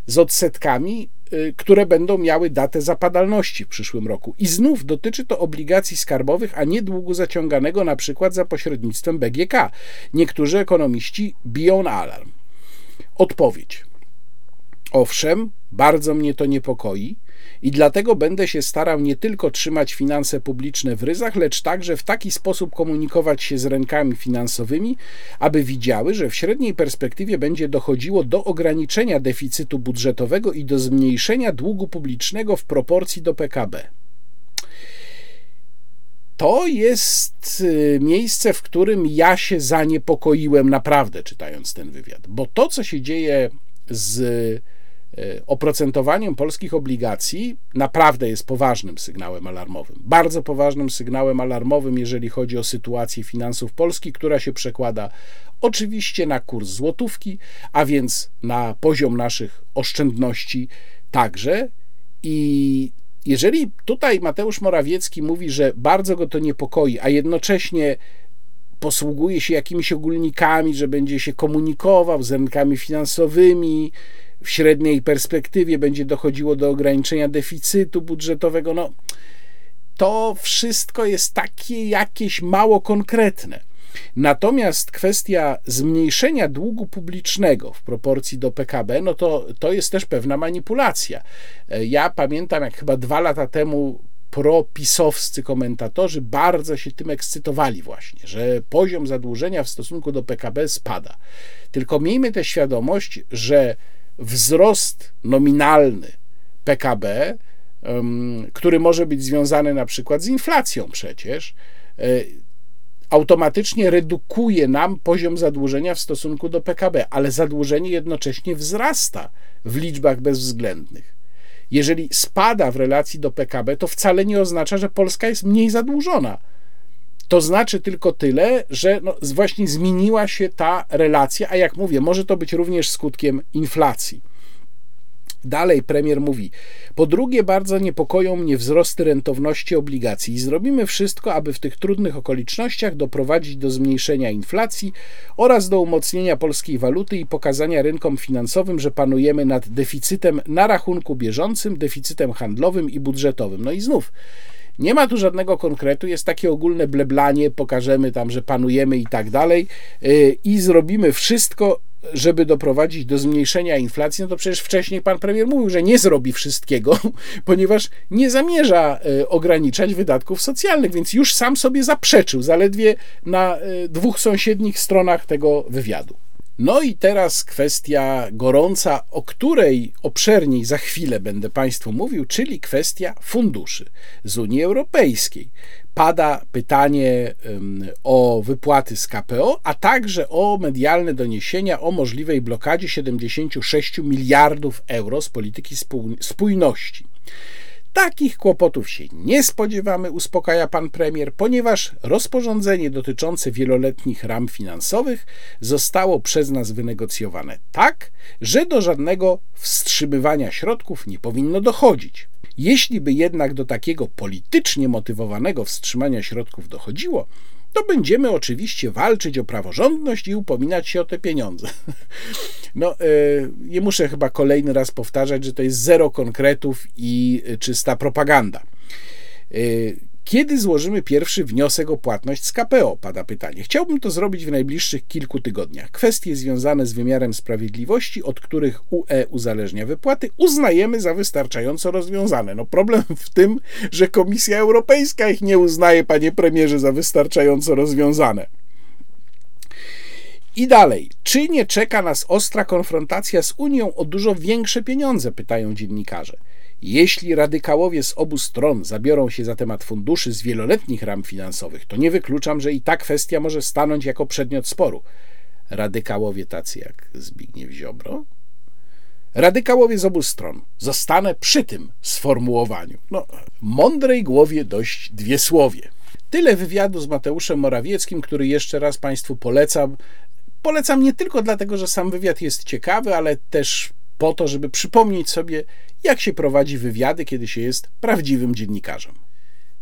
z odsetkami które będą miały datę zapadalności w przyszłym roku. I znów dotyczy to obligacji skarbowych, a nie długu zaciąganego na przykład za pośrednictwem BGK. Niektórzy ekonomiści biją na alarm. Odpowiedź. Owszem, bardzo mnie to niepokoi. I dlatego będę się starał nie tylko trzymać finanse publiczne w ryzach, lecz także w taki sposób komunikować się z rękami finansowymi, aby widziały, że w średniej perspektywie będzie dochodziło do ograniczenia deficytu budżetowego i do zmniejszenia długu publicznego w proporcji do PKB to jest y, miejsce, w którym ja się zaniepokoiłem naprawdę, czytając ten wywiad, bo to, co się dzieje z oprocentowaniem polskich obligacji, naprawdę jest poważnym sygnałem alarmowym. Bardzo poważnym sygnałem alarmowym, jeżeli chodzi o sytuację finansów Polski, która się przekłada oczywiście na kurs złotówki, a więc na poziom naszych oszczędności także. I jeżeli tutaj Mateusz Morawiecki mówi, że bardzo go to niepokoi, a jednocześnie posługuje się jakimiś ogólnikami, że będzie się komunikował z rynkami finansowymi, w średniej perspektywie będzie dochodziło do ograniczenia deficytu budżetowego, no to wszystko jest takie jakieś mało konkretne. Natomiast kwestia zmniejszenia długu publicznego w proporcji do PKB, no to, to jest też pewna manipulacja. E, ja pamiętam, jak chyba dwa lata temu propisowscy komentatorzy bardzo się tym ekscytowali właśnie, że poziom zadłużenia w stosunku do PKB spada. Tylko miejmy tę świadomość, że wzrost nominalny PKB, który może być związany na przykład z inflacją przecież, e, automatycznie redukuje nam poziom zadłużenia w stosunku do PKB, ale zadłużenie jednocześnie wzrasta w liczbach bezwzględnych. Jeżeli spada w relacji do PKB, to wcale nie oznacza, że Polska jest mniej zadłużona. To znaczy tylko tyle, że no właśnie zmieniła się ta relacja, a jak mówię, może to być również skutkiem inflacji. Dalej premier mówi: Po drugie, bardzo niepokoją mnie wzrosty rentowności obligacji i zrobimy wszystko, aby w tych trudnych okolicznościach doprowadzić do zmniejszenia inflacji oraz do umocnienia polskiej waluty i pokazania rynkom finansowym, że panujemy nad deficytem na rachunku bieżącym, deficytem handlowym i budżetowym. No i znów. Nie ma tu żadnego konkretu, jest takie ogólne bleblanie, pokażemy tam, że panujemy i tak dalej, yy, i zrobimy wszystko, żeby doprowadzić do zmniejszenia inflacji, no to przecież wcześniej pan premier mówił, że nie zrobi wszystkiego, ponieważ nie zamierza e, ograniczać wydatków socjalnych, więc już sam sobie zaprzeczył zaledwie na e, dwóch sąsiednich stronach tego wywiadu. No i teraz kwestia gorąca, o której obszerniej za chwilę będę Państwu mówił, czyli kwestia funduszy z Unii Europejskiej pada pytanie o wypłaty z KPO, a także o medialne doniesienia o możliwej blokadzie 76 miliardów euro z polityki spójności. Takich kłopotów się nie spodziewamy, uspokaja pan premier, ponieważ rozporządzenie dotyczące wieloletnich ram finansowych zostało przez nas wynegocjowane tak, że do żadnego wstrzymywania środków nie powinno dochodzić. Jeśli by jednak do takiego politycznie motywowanego wstrzymania środków dochodziło, to będziemy oczywiście walczyć o praworządność i upominać się o te pieniądze. No, e, nie muszę chyba kolejny raz powtarzać, że to jest zero konkretów i czysta propaganda. Kiedy złożymy pierwszy wniosek o płatność z KPO? Pada pytanie. Chciałbym to zrobić w najbliższych kilku tygodniach. Kwestie związane z wymiarem sprawiedliwości, od których UE uzależnia wypłaty, uznajemy za wystarczająco rozwiązane. No problem w tym, że Komisja Europejska ich nie uznaje, panie premierze, za wystarczająco rozwiązane. I dalej, czy nie czeka nas ostra konfrontacja z Unią o dużo większe pieniądze? Pytają dziennikarze. Jeśli radykałowie z obu stron zabiorą się za temat funduszy z wieloletnich ram finansowych, to nie wykluczam, że i ta kwestia może stanąć jako przedmiot sporu. Radykałowie tacy jak Zbigniew Ziobro? Radykałowie z obu stron. Zostanę przy tym sformułowaniu. No, mądrej głowie dość dwie słowie. Tyle wywiadu z Mateuszem Morawieckim, który jeszcze raz Państwu polecam. Polecam nie tylko dlatego, że sam wywiad jest ciekawy, ale też po to, żeby przypomnieć sobie, jak się prowadzi wywiady, kiedy się jest prawdziwym dziennikarzem.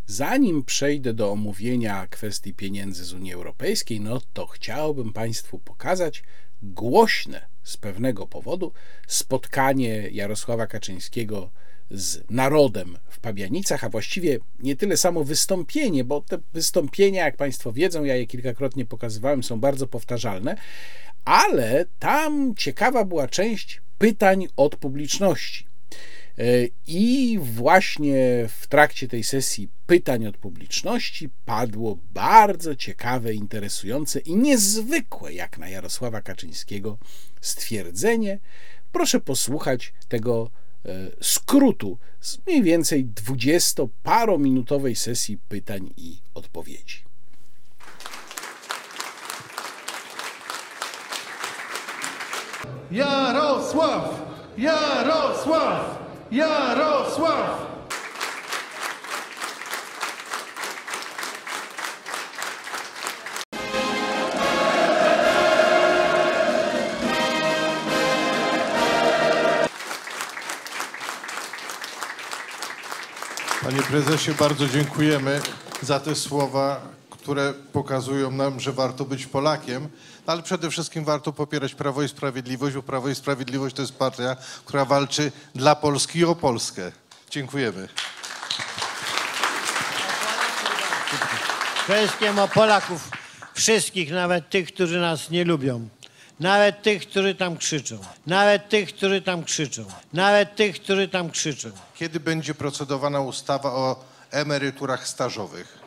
Zanim przejdę do omówienia kwestii pieniędzy z Unii Europejskiej, no to chciałbym Państwu pokazać głośne z pewnego powodu spotkanie Jarosława Kaczyńskiego z narodem w Pabianicach, a właściwie nie tyle samo wystąpienie, bo te wystąpienia, jak Państwo wiedzą, ja je kilkakrotnie pokazywałem, są bardzo powtarzalne, ale tam ciekawa była część pytań od publiczności. E, I właśnie w trakcie tej sesji pytań od publiczności padło bardzo ciekawe, interesujące i niezwykłe, jak na Jarosława Kaczyńskiego, stwierdzenie. Proszę posłuchać tego e, skrótu z mniej więcej dwudziestoparominutowej sesji pytań i odpowiedzi. Jarosław! Jarosław! Jarosław! Panie prezesie, bardzo dziękujemy za te słowa, które pokazują nam, że warto być Polakiem, no ale przede wszystkim warto popierać Prawo i Sprawiedliwość, bo Prawo i Sprawiedliwość to jest partia, która walczy dla Polski i o Polskę. Dziękujemy. Wszystkim o Polaków wszystkich, nawet tych, którzy nas nie lubią. Nawet tych, którzy tam krzyczą. Nawet tych, którzy tam krzyczą. Nawet tych, którzy tam krzyczą. Kiedy będzie procedowana ustawa o emeryturach stażowych?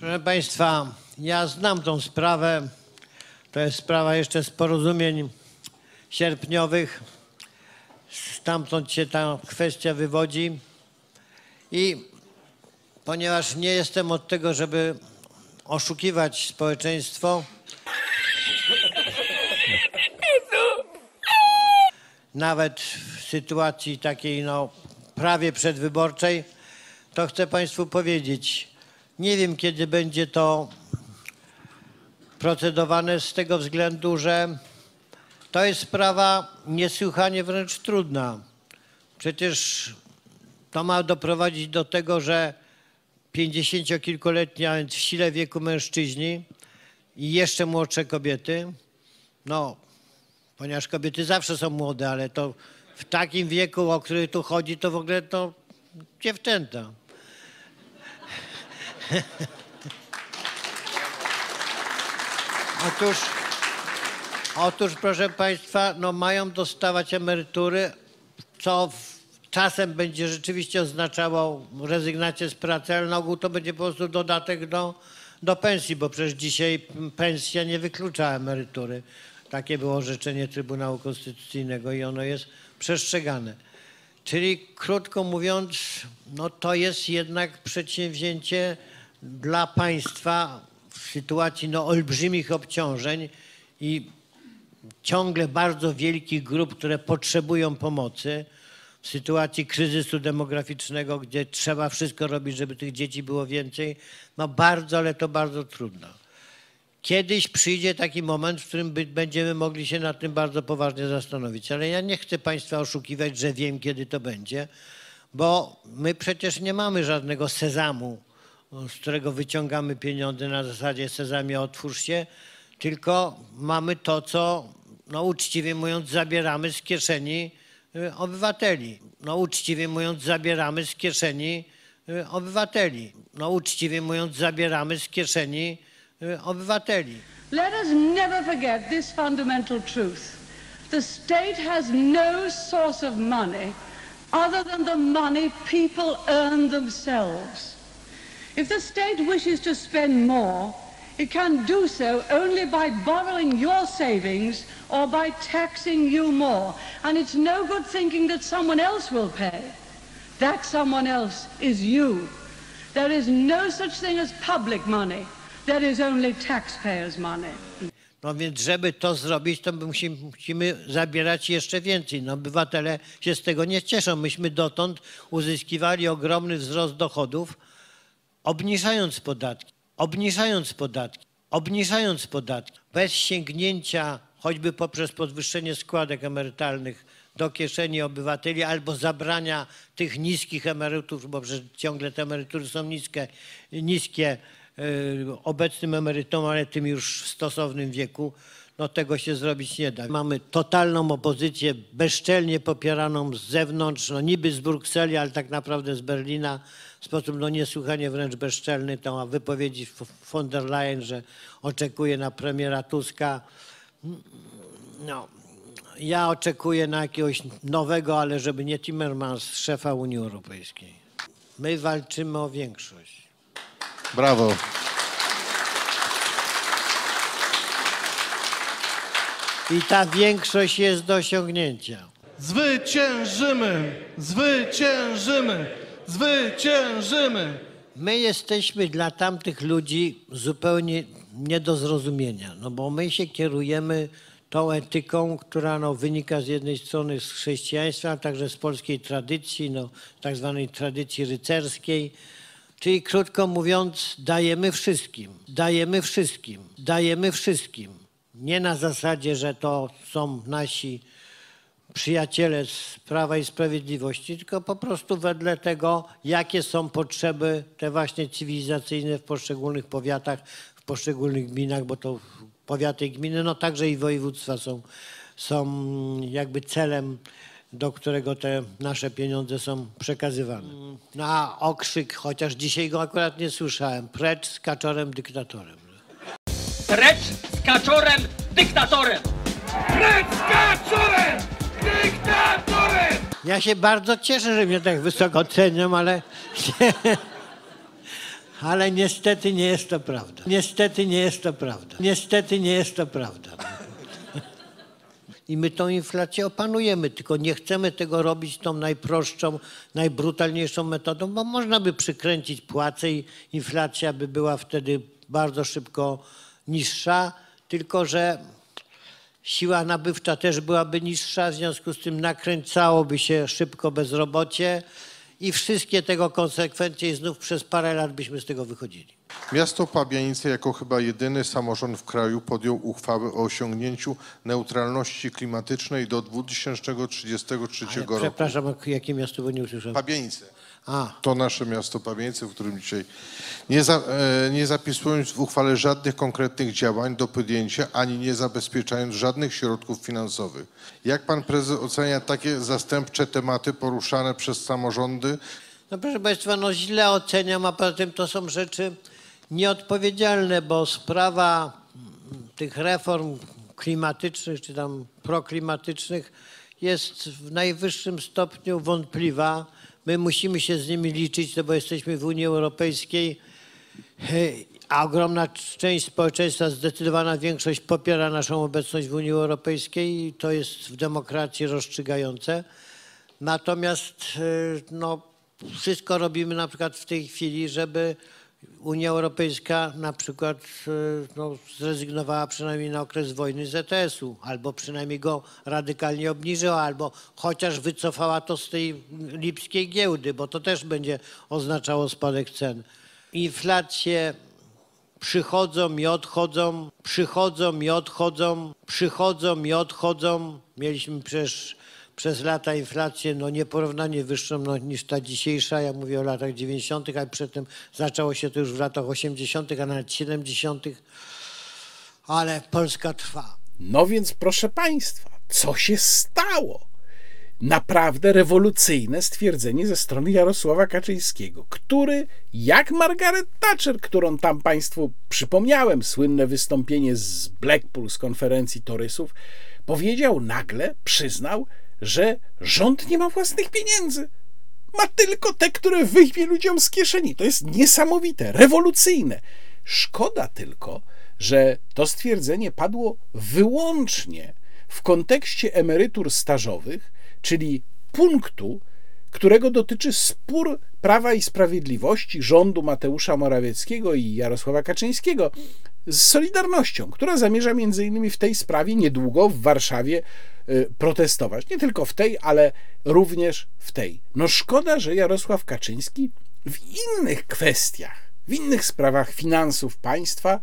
Proszę Państwa, ja znam tą sprawę. To jest sprawa jeszcze z porozumień sierpniowych. Stamtąd się ta kwestia wywodzi. I ponieważ nie jestem od tego, żeby oszukiwać społeczeństwo, nawet w sytuacji takiej no, prawie przedwyborczej, to chcę Państwu powiedzieć, nie wiem kiedy będzie to procedowane z tego względu, że to jest sprawa niesłychanie wręcz trudna. Przecież to ma doprowadzić do tego, że pięćdziesięciokilkuletni, a więc w sile wieku mężczyźni i jeszcze młodsze kobiety, no, ponieważ kobiety zawsze są młode, ale to w takim wieku, o który tu chodzi, to w ogóle to dziewczęta. Otóż, otóż, proszę Państwa, no mają dostawać emerytury, co w, czasem będzie rzeczywiście oznaczało rezygnację z pracy, ale na ogół to będzie po prostu dodatek do, do pensji, bo przecież dzisiaj pensja nie wyklucza emerytury. Takie było orzeczenie Trybunału Konstytucyjnego i ono jest przestrzegane. Czyli krótko mówiąc, no to jest jednak przedsięwzięcie dla państwa w sytuacji no, olbrzymich obciążeń i ciągle bardzo wielkich grup, które potrzebują pomocy, w sytuacji kryzysu demograficznego, gdzie trzeba wszystko robić, żeby tych dzieci było więcej, no bardzo, ale to bardzo trudno. Kiedyś przyjdzie taki moment, w którym będziemy mogli się nad tym bardzo poważnie zastanowić, ale ja nie chcę Państwa oszukiwać, że wiem, kiedy to będzie, bo my przecież nie mamy żadnego sezamu, z którego wyciągamy pieniądze na zasadzie sezamie otwórz się, tylko mamy to, co no uczciwie mówiąc zabieramy z kieszeni y, obywateli. No uczciwie mówiąc zabieramy z kieszeni y, obywateli. No uczciwie mówiąc zabieramy z kieszeni y, obywateli. Let us never forget this fundamental truth. The state has no source of money other than the money people earn themselves. If the state wishes to spend more, it can do so only by borrowing your savings or by taxing you more. And it's no good thinking that someone else will pay. That someone else is you. There is no such thing as public money. There is only taxpayers' money. No więc, żeby to zrobić, to musimy, musimy zabierać jeszcze więcej. No, obywatele się z tego nie cieszą. Myśmy dotąd uzyskiwali ogromny wzrost dochodów, obniżając podatki, obniżając podatki, obniżając podatki, bez sięgnięcia choćby poprzez podwyższenie składek emerytalnych do kieszeni obywateli albo zabrania tych niskich emerytur, bo przecież ciągle te emerytury są niskie, niskie yy, obecnym emerytom, ale tym już w stosownym wieku, no tego się zrobić nie da. Mamy totalną opozycję, bezczelnie popieraną z zewnątrz, no niby z Brukseli, ale tak naprawdę z Berlina, w sposób no niesłychanie wręcz bezczelny. To wypowiedzi von der Leyen, że oczekuje na premiera Tuska. No, Ja oczekuję na jakiegoś nowego, ale żeby nie Timmermans, szefa Unii Europejskiej. My walczymy o większość. Brawo. I ta większość jest do osiągnięcia. Zwyciężymy! Zwyciężymy! Zwyciężymy! My jesteśmy dla tamtych ludzi zupełnie nie do zrozumienia, no bo my się kierujemy tą etyką, która no, wynika z jednej strony z chrześcijaństwa, a także z polskiej tradycji, no, tak zwanej tradycji rycerskiej. Czyli krótko mówiąc, dajemy wszystkim, dajemy wszystkim, dajemy wszystkim. Nie na zasadzie, że to są nasi przyjaciele z Prawa i Sprawiedliwości, tylko po prostu wedle tego, jakie są potrzeby te właśnie cywilizacyjne w poszczególnych powiatach, w poszczególnych gminach, bo to powiaty i gminy, no także i województwa są, są jakby celem, do którego te nasze pieniądze są przekazywane. Na okrzyk, chociaż dzisiaj go akurat nie słyszałem, precz z kaczorem dyktatorem. Precz z kaczorem dyktatorem! Precz z kaczorem dyktatorem! Ja się bardzo cieszę, że mnie tak wysoko cenią, ale, ale niestety nie jest to prawda. Niestety nie jest to prawda. Niestety nie jest to prawda. I my tą inflację opanujemy, tylko nie chcemy tego robić tą najprostszą, najbrutalniejszą metodą, bo można by przykręcić płace i inflacja by była wtedy bardzo szybko niższa, tylko że siła nabywcza też byłaby niższa, w związku z tym nakręcałoby się szybko bezrobocie i wszystkie tego konsekwencje i znów przez parę lat byśmy z tego wychodzili. Miasto Pabianice jako chyba jedyny samorząd w kraju podjął uchwałę o osiągnięciu neutralności klimatycznej do 2033 Ale roku. przepraszam, jakie miasto, bo nie usłyszałem. Pabianice. A, To nasze miasto Pabianice, w którym dzisiaj nie, za, e, nie zapisując w uchwale żadnych konkretnych działań do podjęcia, ani nie zabezpieczając żadnych środków finansowych. Jak pan prezes ocenia takie zastępcze tematy poruszane przez samorządy? No proszę Państwa, no źle oceniam, a poza tym to są rzeczy nieodpowiedzialne, bo sprawa mm, tych reform klimatycznych czy tam proklimatycznych jest w najwyższym stopniu wątpliwa. My musimy się z nimi liczyć, no bo jesteśmy w Unii Europejskiej, a ogromna część społeczeństwa, zdecydowana większość popiera naszą obecność w Unii Europejskiej i to jest w demokracji rozstrzygające. Natomiast y, no, wszystko robimy na przykład w tej chwili, żeby Unia Europejska na przykład y, no, zrezygnowała przynajmniej na okres wojny z ETS-u, albo przynajmniej go radykalnie obniżyła, albo chociaż wycofała to z tej lipskiej giełdy, bo to też będzie oznaczało spadek cen. Inflacje przychodzą i odchodzą, przychodzą i odchodzą, przychodzą i odchodzą. Mieliśmy przecież przez lata inflację no nieporównanie wyższą no, niż ta dzisiejsza. Ja mówię o latach 90., ale przedtem zaczęło się to już w latach 80., a nawet 70., ale Polska trwa. No więc proszę Państwa, co się stało? Naprawdę rewolucyjne stwierdzenie ze strony Jarosława Kaczyńskiego, który, jak Margaret Thatcher, którą tam Państwu przypomniałem, słynne wystąpienie z Blackpool z konferencji torysów, powiedział nagle, przyznał, że rząd nie ma własnych pieniędzy. Ma tylko te, które wyjmie ludziom z kieszeni. To jest niesamowite, rewolucyjne. Szkoda tylko, że to stwierdzenie padło wyłącznie w kontekście emerytur stażowych, czyli punktu, którego dotyczy spór Prawa i Sprawiedliwości rządu Mateusza Morawieckiego i Jarosława Kaczyńskiego z Solidarnością, która zamierza między innymi w tej sprawie niedługo w Warszawie y, protestować. Nie tylko w tej, ale również w tej. No szkoda, że Jarosław Kaczyński w innych kwestiach, w innych sprawach finansów państwa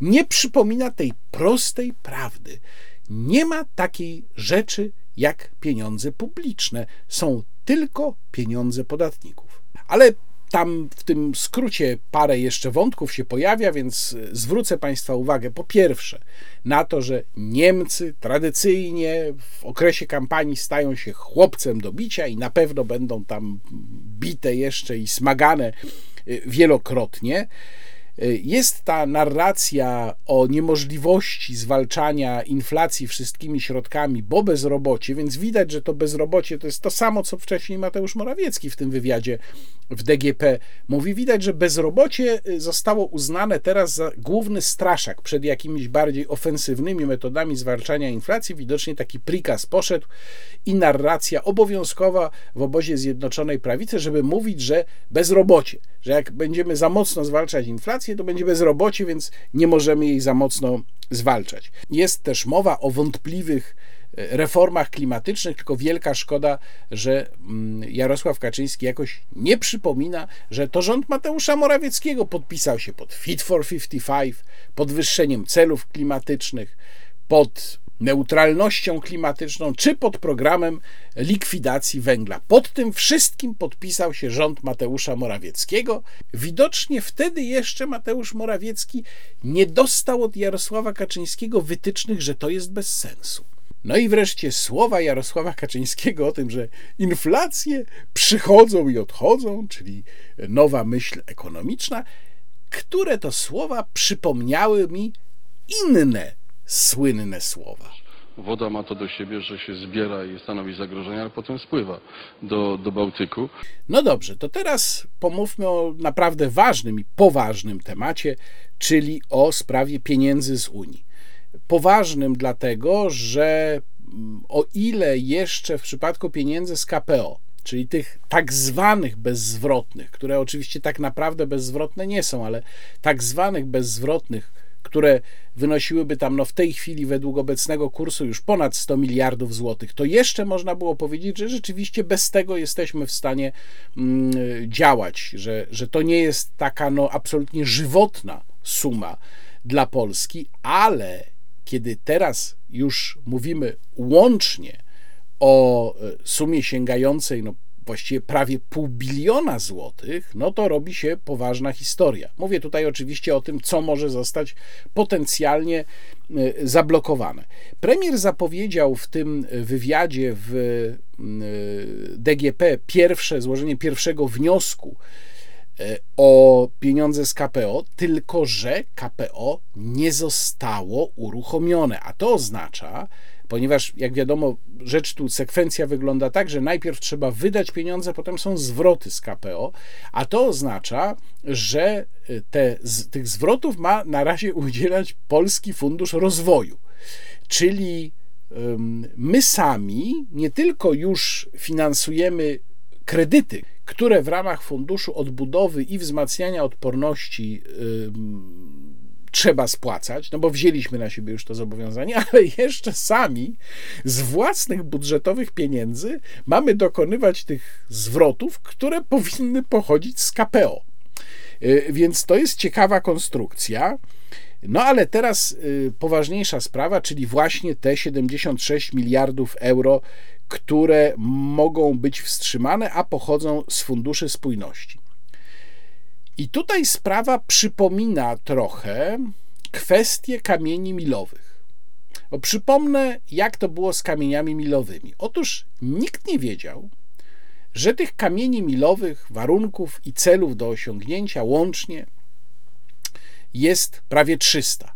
nie przypomina tej prostej prawdy. Nie ma takiej rzeczy jak pieniądze publiczne. Są tylko pieniądze podatników. Ale tam w tym skrócie parę jeszcze wątków się pojawia, więc zwrócę Państwa uwagę po pierwsze na to, że Niemcy tradycyjnie w okresie kampanii stają się chłopcem do bicia i na pewno będą tam bite jeszcze i smagane wielokrotnie. Jest ta narracja o niemożliwości zwalczania inflacji wszystkimi środkami, bo bezrobocie, więc widać, że to bezrobocie to jest to samo, co wcześniej Mateusz Morawiecki w tym wywiadzie w DGP mówi. Widać, że bezrobocie zostało uznane teraz za główny straszak przed jakimiś bardziej ofensywnymi metodami zwalczania inflacji. Widocznie taki prikaz poszedł i narracja obowiązkowa w obozie Zjednoczonej Prawicy, żeby mówić, że bezrobocie, że jak będziemy za mocno zwalczać inflację, to będzie bezrobocie, więc nie możemy jej za mocno zwalczać. Jest też mowa o wątpliwych e, reformach klimatycznych, tylko wielka szkoda, że mm, Jarosław Kaczyński jakoś nie przypomina, że to rząd Mateusza Morawieckiego podpisał się pod Fit for 55, podwyższeniem celów klimatycznych, pod neutralnością klimatyczną, czy pod programem likwidacji węgla. Pod tym wszystkim podpisał się rząd Mateusza Morawieckiego. Widocznie wtedy jeszcze Mateusz Morawiecki nie dostał od Jarosława Kaczyńskiego wytycznych, że to jest bez sensu. No i wreszcie słowa Jarosława Kaczyńskiego o tym, że inflacje przychodzą i odchodzą, czyli nowa myśl ekonomiczna, które to słowa przypomniały mi inne słynne słowa. Woda ma to do siebie, że się zbiera i stanowi zagrożenie, ale potem spływa do, do Bałtyku. No dobrze, to teraz pomówmy o naprawdę ważnym i poważnym temacie, czyli o sprawie pieniędzy z Unii. Poważnym dlatego, że mm, o ile jeszcze w przypadku pieniędzy z KPO, czyli tych tak zwanych bezzwrotnych, które oczywiście tak naprawdę bezzwrotne nie są, ale tak zwanych bezzwrotnych, które wynosiłyby tam no w tej chwili według obecnego kursu już ponad 100 miliardów złotych, to jeszcze można było powiedzieć, że rzeczywiście bez tego jesteśmy w stanie mm, działać, że, że to nie jest taka no absolutnie żywotna suma dla Polski, ale kiedy teraz już mówimy łącznie o e, sumie sięgającej no właściwie prawie pół biliona złotych, no to robi się poważna historia. Mówię tutaj oczywiście o tym, co może zostać potencjalnie e, zablokowane. Premier zapowiedział w tym wywiadzie w e, DGP pierwsze złożenie pierwszego wniosku e, o pieniądze z KPO, tylko że KPO nie zostało uruchomione, a to oznacza, ponieważ jak wiadomo, rzecz tu, sekwencja wygląda tak, że najpierw trzeba wydać pieniądze, potem są zwroty z KPO, a to oznacza, że y, te, z, tych zwrotów ma na razie udzielać Polski Fundusz Rozwoju. Czyli my sami nie tylko już finansujemy kredyty, które w ramach Funduszu Odbudowy i Wzmacniania Odporności trzeba spłacać, no bo wzięliśmy na siebie już to zobowiązanie, ale jeszcze sami z własnych budżetowych pieniędzy mamy dokonywać tych zwrotów, które powinny pochodzić z KPO. Y, więc to jest ciekawa konstrukcja. No ale teraz y, poważniejsza sprawa, czyli właśnie te 76 miliardów euro, które mogą być wstrzymane, a pochodzą z funduszy spójności. I tutaj sprawa przypomina trochę kwestię kamieni milowych. Bo przypomnę, jak to było z kamieniami milowymi. Otóż nikt nie wiedział, że tych kamieni milowych, warunków i celów do osiągnięcia łącznie jest prawie 300.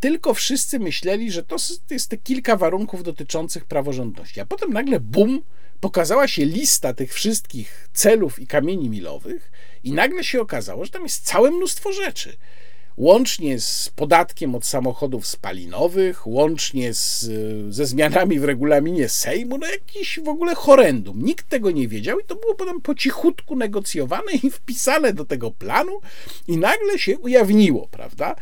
Tylko wszyscy myśleli, że to jest te kilka warunków dotyczących praworządności. A potem nagle, bum, pokazała się lista tych wszystkich celów i kamieni milowych, i nagle się okazało, że tam jest całe mnóstwo rzeczy. Łącznie z podatkiem od samochodów spalinowych, łącznie z, ze zmianami w regulaminie Sejmu, no jakiś w ogóle horrendum. Nikt tego nie wiedział i to było potem po cichutku negocjowane i wpisane do tego planu i nagle się ujawniło, prawda?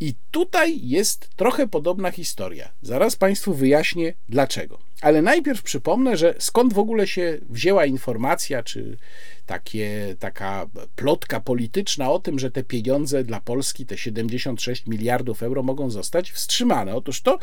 I tutaj jest trochę podobna historia. Zaraz Państwu wyjaśnię dlaczego. Ale najpierw przypomnę, że skąd w ogóle się wzięła informacja, czy takie, taka plotka polityczna o tym, że te pieniądze dla Polski, te 76 miliardów euro, mogą zostać wstrzymane. Otóż to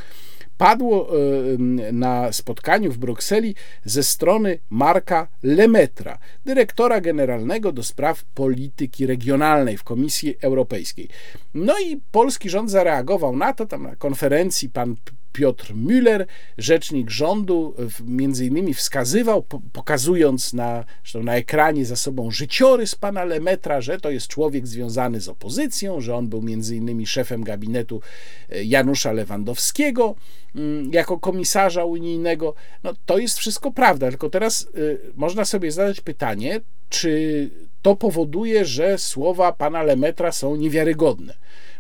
padło e, na spotkaniu w Brukseli ze strony Marka Lemetra, dyrektora generalnego do spraw polityki regionalnej w Komisji Europejskiej. No i polski rząd zareagował na to, tam na konferencji pan Piotr Müller, rzecznik rządu, między innymi wskazywał, pokazując na, na ekranie za sobą życiorys pana Lemetra, że to jest człowiek związany z opozycją, że on był między innymi szefem gabinetu e, Janusza Lewandowskiego mm, jako komisarza unijnego. No, to jest wszystko prawda, tylko teraz y, można sobie zadać pytanie, czy to powoduje, że słowa pana Lemetra są niewiarygodne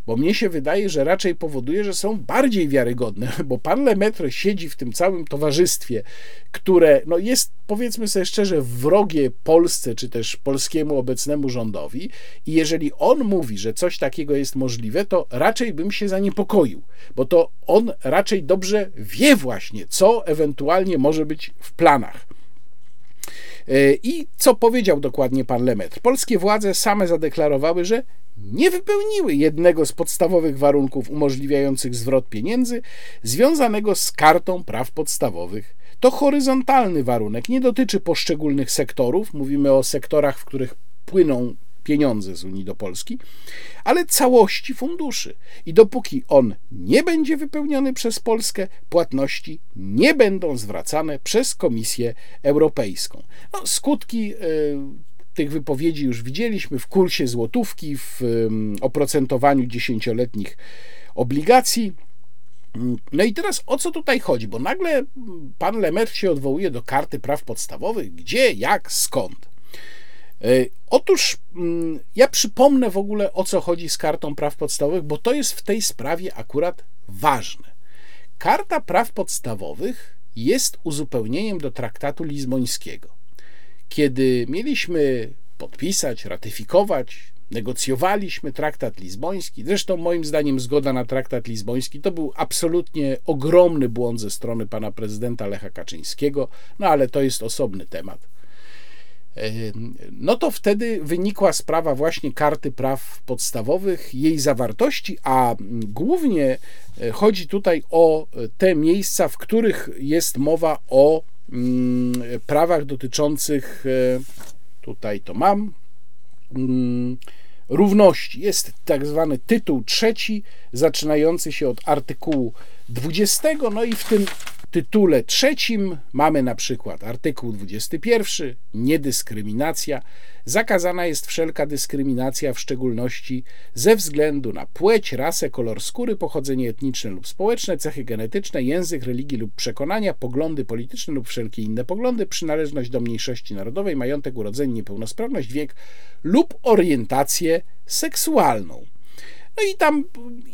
bo mnie się wydaje, że raczej powoduje, że są bardziej wiarygodne, bo pan Lemaitre siedzi w tym całym towarzystwie, które no jest, powiedzmy sobie szczerze, wrogie Polsce, czy też polskiemu obecnemu rządowi i jeżeli on mówi, że coś takiego jest możliwe, to raczej bym się zaniepokoił, bo to on raczej dobrze wie właśnie, co ewentualnie może być w planach. E, I co powiedział dokładnie pan Lemetr? Polskie władze same zadeklarowały, że nie wypełniły jednego z podstawowych warunków umożliwiających zwrot pieniędzy związanego z kartą praw podstawowych. To horyzontalny warunek, nie dotyczy poszczególnych sektorów, mówimy o sektorach, w których płyną pieniądze z Unii do Polski, ale całości funduszy. I dopóki on nie będzie wypełniony przez Polskę, płatności nie będą zwracane przez Komisję Europejską. No, skutki y, tych wypowiedzi już widzieliśmy w kursie złotówki, w oprocentowaniu dziesięcioletnich obligacji. No i teraz o co tutaj chodzi? Bo nagle pan Lemer się odwołuje do karty praw podstawowych. Gdzie, jak, skąd? E, otóż mm, ja przypomnę w ogóle o co chodzi z kartą praw podstawowych, bo to jest w tej sprawie akurat ważne. Karta praw podstawowych jest uzupełnieniem do traktatu lizbońskiego. Kiedy mieliśmy podpisać, ratyfikować, negocjowaliśmy traktat lizboński, zresztą moim zdaniem zgoda na traktat lizboński to był absolutnie ogromny błąd ze strony pana prezydenta Lecha Kaczyńskiego, no ale to jest osobny temat. No to wtedy wynikła sprawa właśnie karty praw podstawowych, jej zawartości, a głównie e, chodzi tutaj o te miejsca, w których jest mowa o prawach dotyczących, e, tutaj to mam, mm, równości. Jest tak zwany tytuł trzeci, zaczynający się od artykułu 20, no i w tym tytule trzecim mamy na przykład artykuł 21, niedyskryminacja. Zakazana jest wszelka dyskryminacja, w szczególności ze względu na płeć, rasę, kolor skóry, pochodzenie etniczne lub społeczne, cechy genetyczne, język, religię lub przekonania, poglądy polityczne lub wszelkie inne poglądy, przynależność do mniejszości narodowej, majątek, urodzenie, niepełnosprawność, wiek lub orientację seksualną. No i tam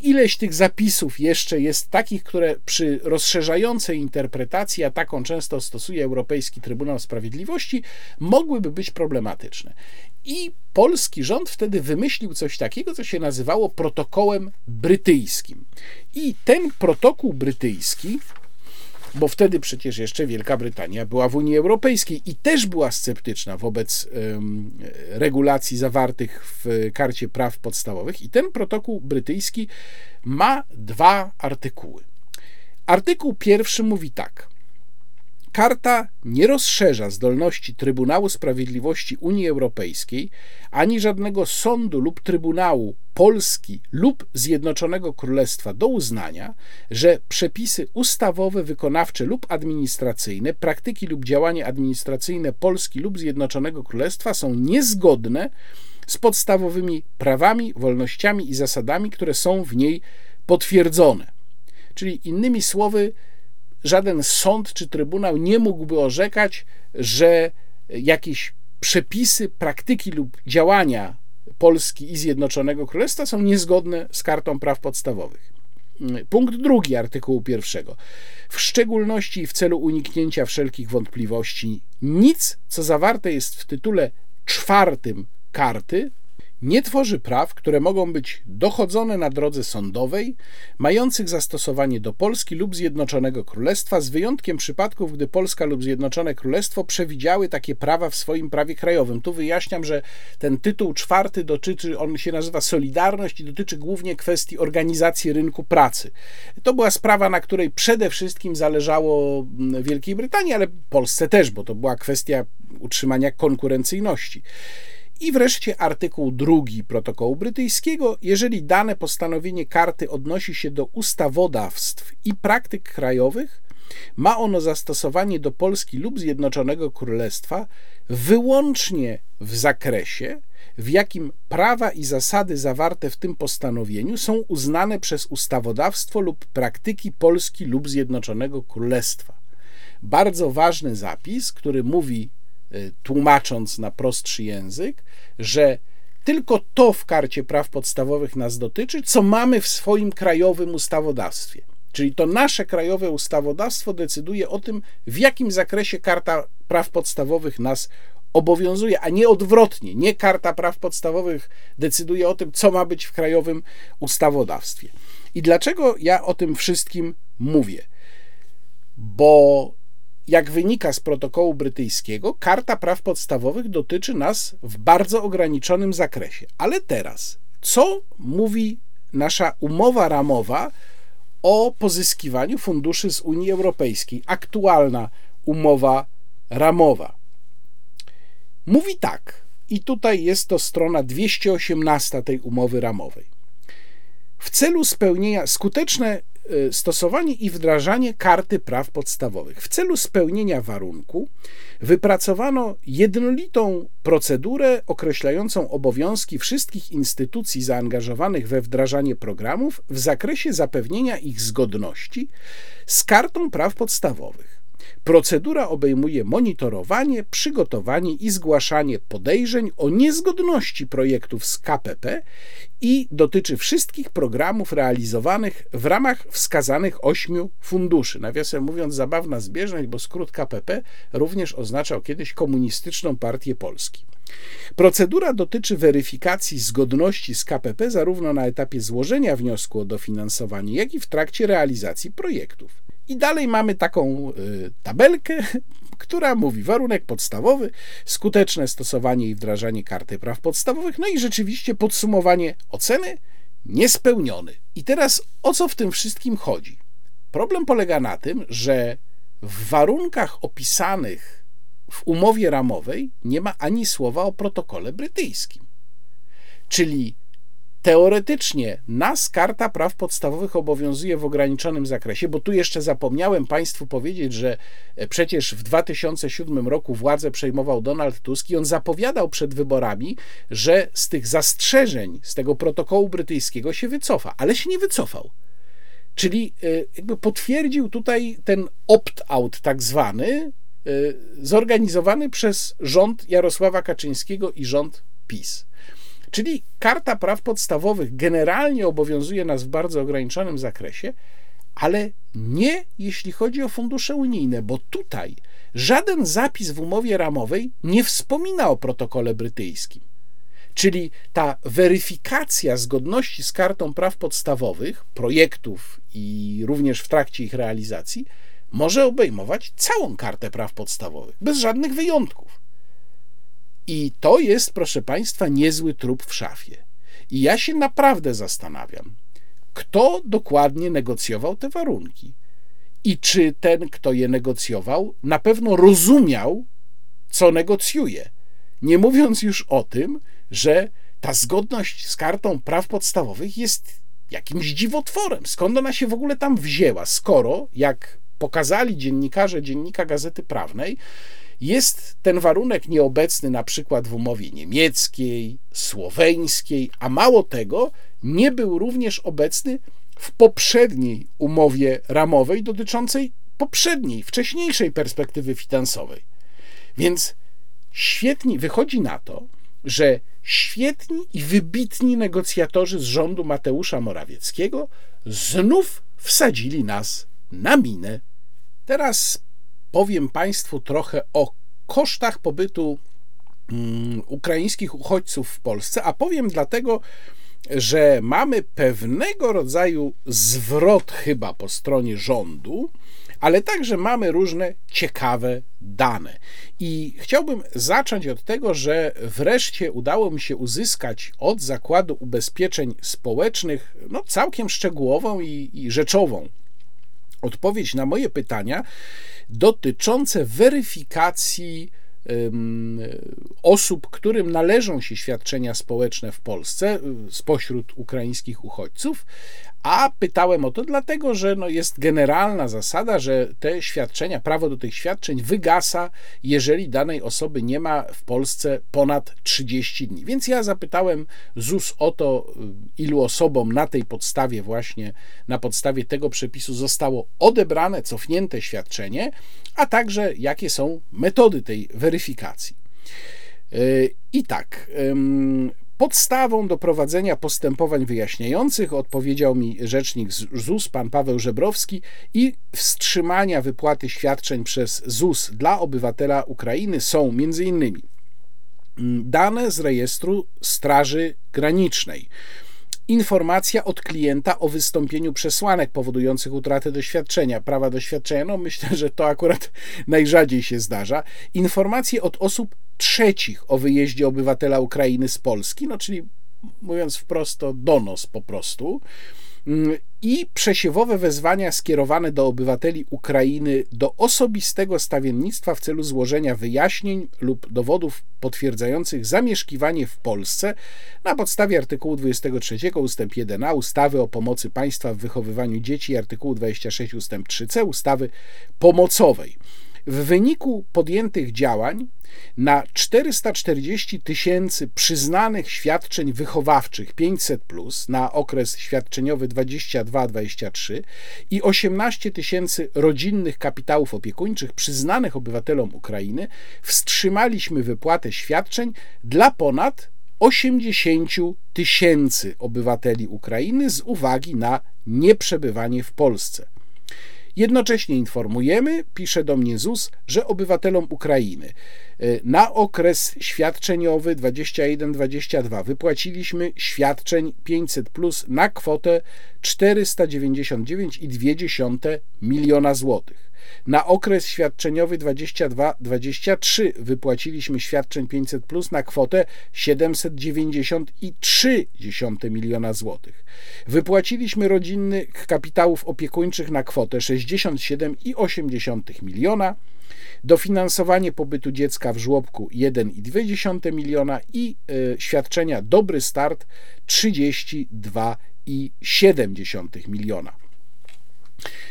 ileś tych zapisów jeszcze jest takich, które przy rozszerzającej interpretacji, a taką często stosuje Europejski Trybunał Sprawiedliwości, mogłyby być problematyczne. I polski rząd wtedy wymyślił coś takiego, co się nazywało protokołem brytyjskim. I ten protokół brytyjski bo wtedy przecież jeszcze Wielka Brytania była w Unii Europejskiej i też była sceptyczna wobec regulacji zawartych w Karcie Praw Podstawowych. I ten protokół brytyjski ma dwa artykuły. Artykuł pierwszy mówi tak. Karta nie rozszerza zdolności Trybunału Sprawiedliwości Unii Europejskiej ani żadnego sądu lub trybunału Polski lub Zjednoczonego Królestwa do uznania, że przepisy ustawowe, wykonawcze lub administracyjne, praktyki lub działania administracyjne Polski lub Zjednoczonego Królestwa są niezgodne z podstawowymi prawami, wolnościami i zasadami, które są w niej potwierdzone. Czyli innymi słowy, żaden sąd czy trybunał nie mógłby orzekać, że jakieś przepisy, praktyki lub działania Polski i Zjednoczonego Królestwa są niezgodne z Kartą Praw Podstawowych. Punkt drugi artykułu pierwszego. W szczególności w celu uniknięcia wszelkich wątpliwości, nic, co zawarte jest w tytule czwartym karty, nie tworzy praw, które mogą być dochodzone na drodze sądowej, mających zastosowanie do Polski lub Zjednoczonego Królestwa, z wyjątkiem przypadków, gdy Polska lub Zjednoczone Królestwo przewidziały takie prawa w swoim prawie krajowym. Tu wyjaśniam, że ten tytuł czwarty dotyczy, on się nazywa Solidarność i dotyczy głównie kwestii organizacji rynku pracy. To była sprawa, na której przede wszystkim zależało mm, Wielkiej Brytanii, ale Polsce też, bo to była kwestia utrzymania konkurencyjności. I wreszcie artykuł drugi protokołu brytyjskiego. Jeżeli dane postanowienie karty odnosi się do ustawodawstw i praktyk krajowych, ma ono zastosowanie do Polski lub Zjednoczonego Królestwa wyłącznie w zakresie, w jakim prawa i zasady zawarte w tym postanowieniu są uznane przez ustawodawstwo lub praktyki Polski lub Zjednoczonego Królestwa. Bardzo ważny zapis, który mówi, tłumacząc na prostszy język, że tylko to w karcie praw podstawowych nas dotyczy, co mamy w swoim krajowym ustawodawstwie. Czyli to nasze krajowe ustawodawstwo decyduje o tym, w jakim zakresie Karta Praw Podstawowych nas obowiązuje, a nie odwrotnie. Nie Karta Praw Podstawowych decyduje o tym, co ma być w krajowym ustawodawstwie. I dlaczego ja o tym wszystkim mówię? Bo jak wynika z protokołu brytyjskiego, Karta Praw Podstawowych dotyczy nas w bardzo ograniczonym zakresie. Ale teraz, co mówi nasza umowa ramowa o pozyskiwaniu funduszy z Unii Europejskiej, aktualna umowa ramowa. Mówi tak, i tutaj jest to strona 218 tej umowy ramowej. W celu spełnienia skuteczne stosowanie i wdrażanie karty praw podstawowych. W celu spełnienia warunku wypracowano jednolitą procedurę określającą obowiązki wszystkich instytucji zaangażowanych we wdrażanie programów w zakresie zapewnienia ich zgodności z kartą praw podstawowych. Procedura obejmuje monitorowanie, przygotowanie i zgłaszanie podejrzeń o niezgodności projektów z KPP i dotyczy wszystkich programów realizowanych w ramach wskazanych ośmiu funduszy. Nawiasem mówiąc, zabawna zbieżność, bo skrót KPP również oznaczał kiedyś Komunistyczną Partię Polski. Procedura dotyczy weryfikacji zgodności z KPP zarówno na etapie złożenia wniosku o dofinansowanie, jak i w trakcie realizacji projektów. I dalej mamy taką y, tabelkę, która mówi warunek podstawowy, skuteczne stosowanie i wdrażanie karty praw podstawowych, no i rzeczywiście podsumowanie oceny niespełniony. I teraz o co w tym wszystkim chodzi? Problem polega na tym, że w warunkach opisanych w umowie ramowej nie ma ani słowa o protokole brytyjskim. Czyli Teoretycznie nas Karta Praw Podstawowych obowiązuje w ograniczonym zakresie, bo tu jeszcze zapomniałem Państwu powiedzieć, że e, przecież w 2007 roku władzę przejmował Donald Tusk i on zapowiadał przed wyborami, że z tych zastrzeżeń, z tego protokołu brytyjskiego się wycofa, ale się nie wycofał. Czyli e, jakby potwierdził tutaj ten opt-out tak zwany, e, zorganizowany przez rząd Jarosława Kaczyńskiego i rząd PiS. Czyli Karta Praw Podstawowych generalnie obowiązuje nas w bardzo ograniczonym zakresie, ale nie jeśli chodzi o fundusze unijne, bo tutaj żaden zapis w umowie ramowej nie wspomina o protokole brytyjskim. Czyli ta weryfikacja zgodności z Kartą Praw Podstawowych, projektów i również w trakcie ich realizacji, może obejmować całą Kartę Praw Podstawowych, bez żadnych wyjątków. I to jest, proszę Państwa, niezły trup w szafie. I ja się naprawdę zastanawiam, kto dokładnie negocjował te warunki i czy ten, kto je negocjował, na pewno rozumiał, co negocjuje. Nie mówiąc już o tym, że ta zgodność z kartą praw podstawowych jest jakimś dziwotworem. Skąd ona się w ogóle tam wzięła? Skoro, jak pokazali dziennikarze Dziennika Gazety Prawnej, jest ten warunek nieobecny na przykład w umowie niemieckiej, słoweńskiej, a mało tego, nie był również obecny w poprzedniej umowie ramowej dotyczącej poprzedniej, wcześniejszej perspektywy finansowej. Więc świetni, wychodzi na to, że świetni i wybitni negocjatorzy z rządu Mateusza Morawieckiego znów wsadzili nas na minę. Teraz powiem Państwu trochę o kosztach pobytu mm, ukraińskich uchodźców w Polsce, a powiem dlatego, że mamy pewnego rodzaju zwrot chyba po stronie rządu, ale także mamy różne ciekawe dane. I chciałbym zacząć od tego, że wreszcie udało mi się uzyskać od Zakładu Ubezpieczeń Społecznych no, całkiem szczegółową i, i rzeczową odpowiedź na moje pytania dotyczące weryfikacji osób, którym należą się świadczenia społeczne w Polsce spośród ukraińskich uchodźców, a pytałem o to dlatego, że no jest generalna zasada, że te świadczenia, prawo do tych świadczeń wygasa, jeżeli danej osoby nie ma w Polsce ponad 30 dni. Więc ja zapytałem ZUS o to, ilu osobom na tej podstawie, właśnie na podstawie tego przepisu zostało odebrane, cofnięte świadczenie, a także jakie są metody tej weryfikacji. I tak, Podstawą do prowadzenia postępowań wyjaśniających, odpowiedział mi rzecznik ZUS, pan Paweł Żebrowski, i wstrzymania wypłaty świadczeń przez ZUS dla obywatela Ukrainy są m.in. Mm, dane z rejestru Straży Granicznej informacja od klienta o wystąpieniu przesłanek powodujących utratę doświadczenia, prawa doświadczenia. No myślę, że to akurat najrzadziej się zdarza. Informacje od osób trzecich o wyjeździe obywatela Ukrainy z Polski, no czyli mówiąc wprost, to donos po prostu. Mm, I przesiewowe wezwania skierowane do obywateli Ukrainy do osobistego stawiennictwa w celu złożenia wyjaśnień lub dowodów potwierdzających zamieszkiwanie w Polsce na podstawie artykułu 23 ust. 1a ustawy o pomocy państwa w wychowywaniu dzieci i artykułu 26 ust. 3c ustawy pomocowej. W wyniku podjętych działań na 440 tysięcy przyznanych świadczeń wychowawczych 500 plus na okres świadczeniowy 22-23 i 18 tysięcy rodzinnych kapitałów opiekuńczych przyznanych obywatelom Ukrainy wstrzymaliśmy wypłatę świadczeń dla ponad 80 tysięcy obywateli Ukrainy z uwagi na nieprzebywanie w Polsce. Jednocześnie informujemy, pisze do mnie ZUS, że obywatelom Ukrainy e, na okres świadczeniowy 21-22 wypłaciliśmy świadczeń 500 plus na kwotę 499,2 miliona złotych. Na okres świadczeniowy 22-23 wypłaciliśmy świadczeń 500 plus na kwotę 793 miliona złotych. Wypłaciliśmy rodzinnych kapitałów opiekuńczych na kwotę 67,8 miliona dofinansowanie pobytu dziecka w żłobku 1,2 miliona i y, świadczenia Dobry Start 32,7 miliona.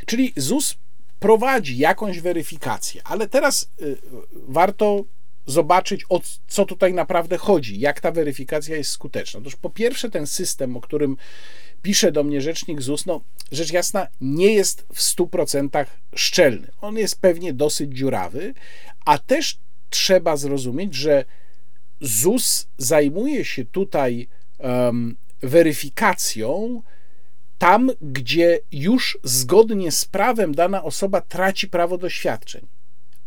Czyli ZUS prowadzi jakąś weryfikację, ale teraz y, warto zobaczyć, o co tutaj naprawdę chodzi, jak ta weryfikacja jest skuteczna. Otóż po pierwsze, ten system, o którym pisze do mnie rzecznik ZUS, no rzecz jasna, nie jest w 100% szczelny. On jest pewnie dosyć dziurawy, a też trzeba zrozumieć, że ZUS zajmuje się tutaj um, weryfikacją tam, gdzie już zgodnie z prawem dana osoba traci prawo do świadczeń.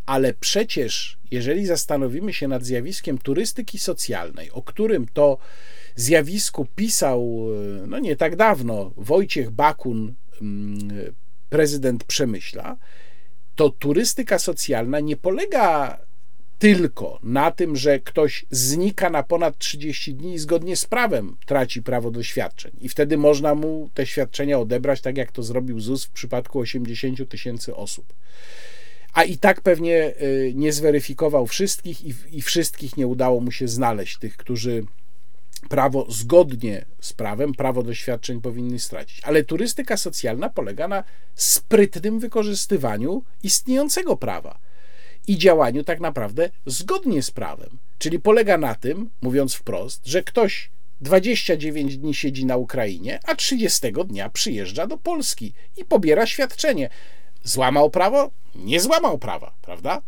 Ale przecież, jeżeli zastanowimy się nad zjawiskiem turystyki socjalnej, o którym to zjawisku pisał no nie tak dawno Wojciech Bakun, mm, prezydent Przemyśla, to turystyka socjalna nie polega tylko na tym, że ktoś znika na ponad 30 dni i zgodnie z prawem traci prawo do świadczeń. I wtedy można mu te świadczenia odebrać, tak jak to zrobił ZUS w przypadku 80 tysięcy osób. A i tak pewnie y, nie zweryfikował wszystkich i, i wszystkich nie udało mu się znaleźć, tych, którzy prawo zgodnie z prawem, prawo do świadczeń powinni stracić. Ale turystyka socjalna polega na sprytnym wykorzystywaniu istniejącego prawa i działaniu tak naprawdę zgodnie z prawem. Czyli polega na tym, mówiąc wprost, że ktoś 29 dni siedzi na Ukrainie, a 30 dnia przyjeżdża do Polski i pobiera świadczenie. Złamał prawo? Nie złamał prawa, prawda?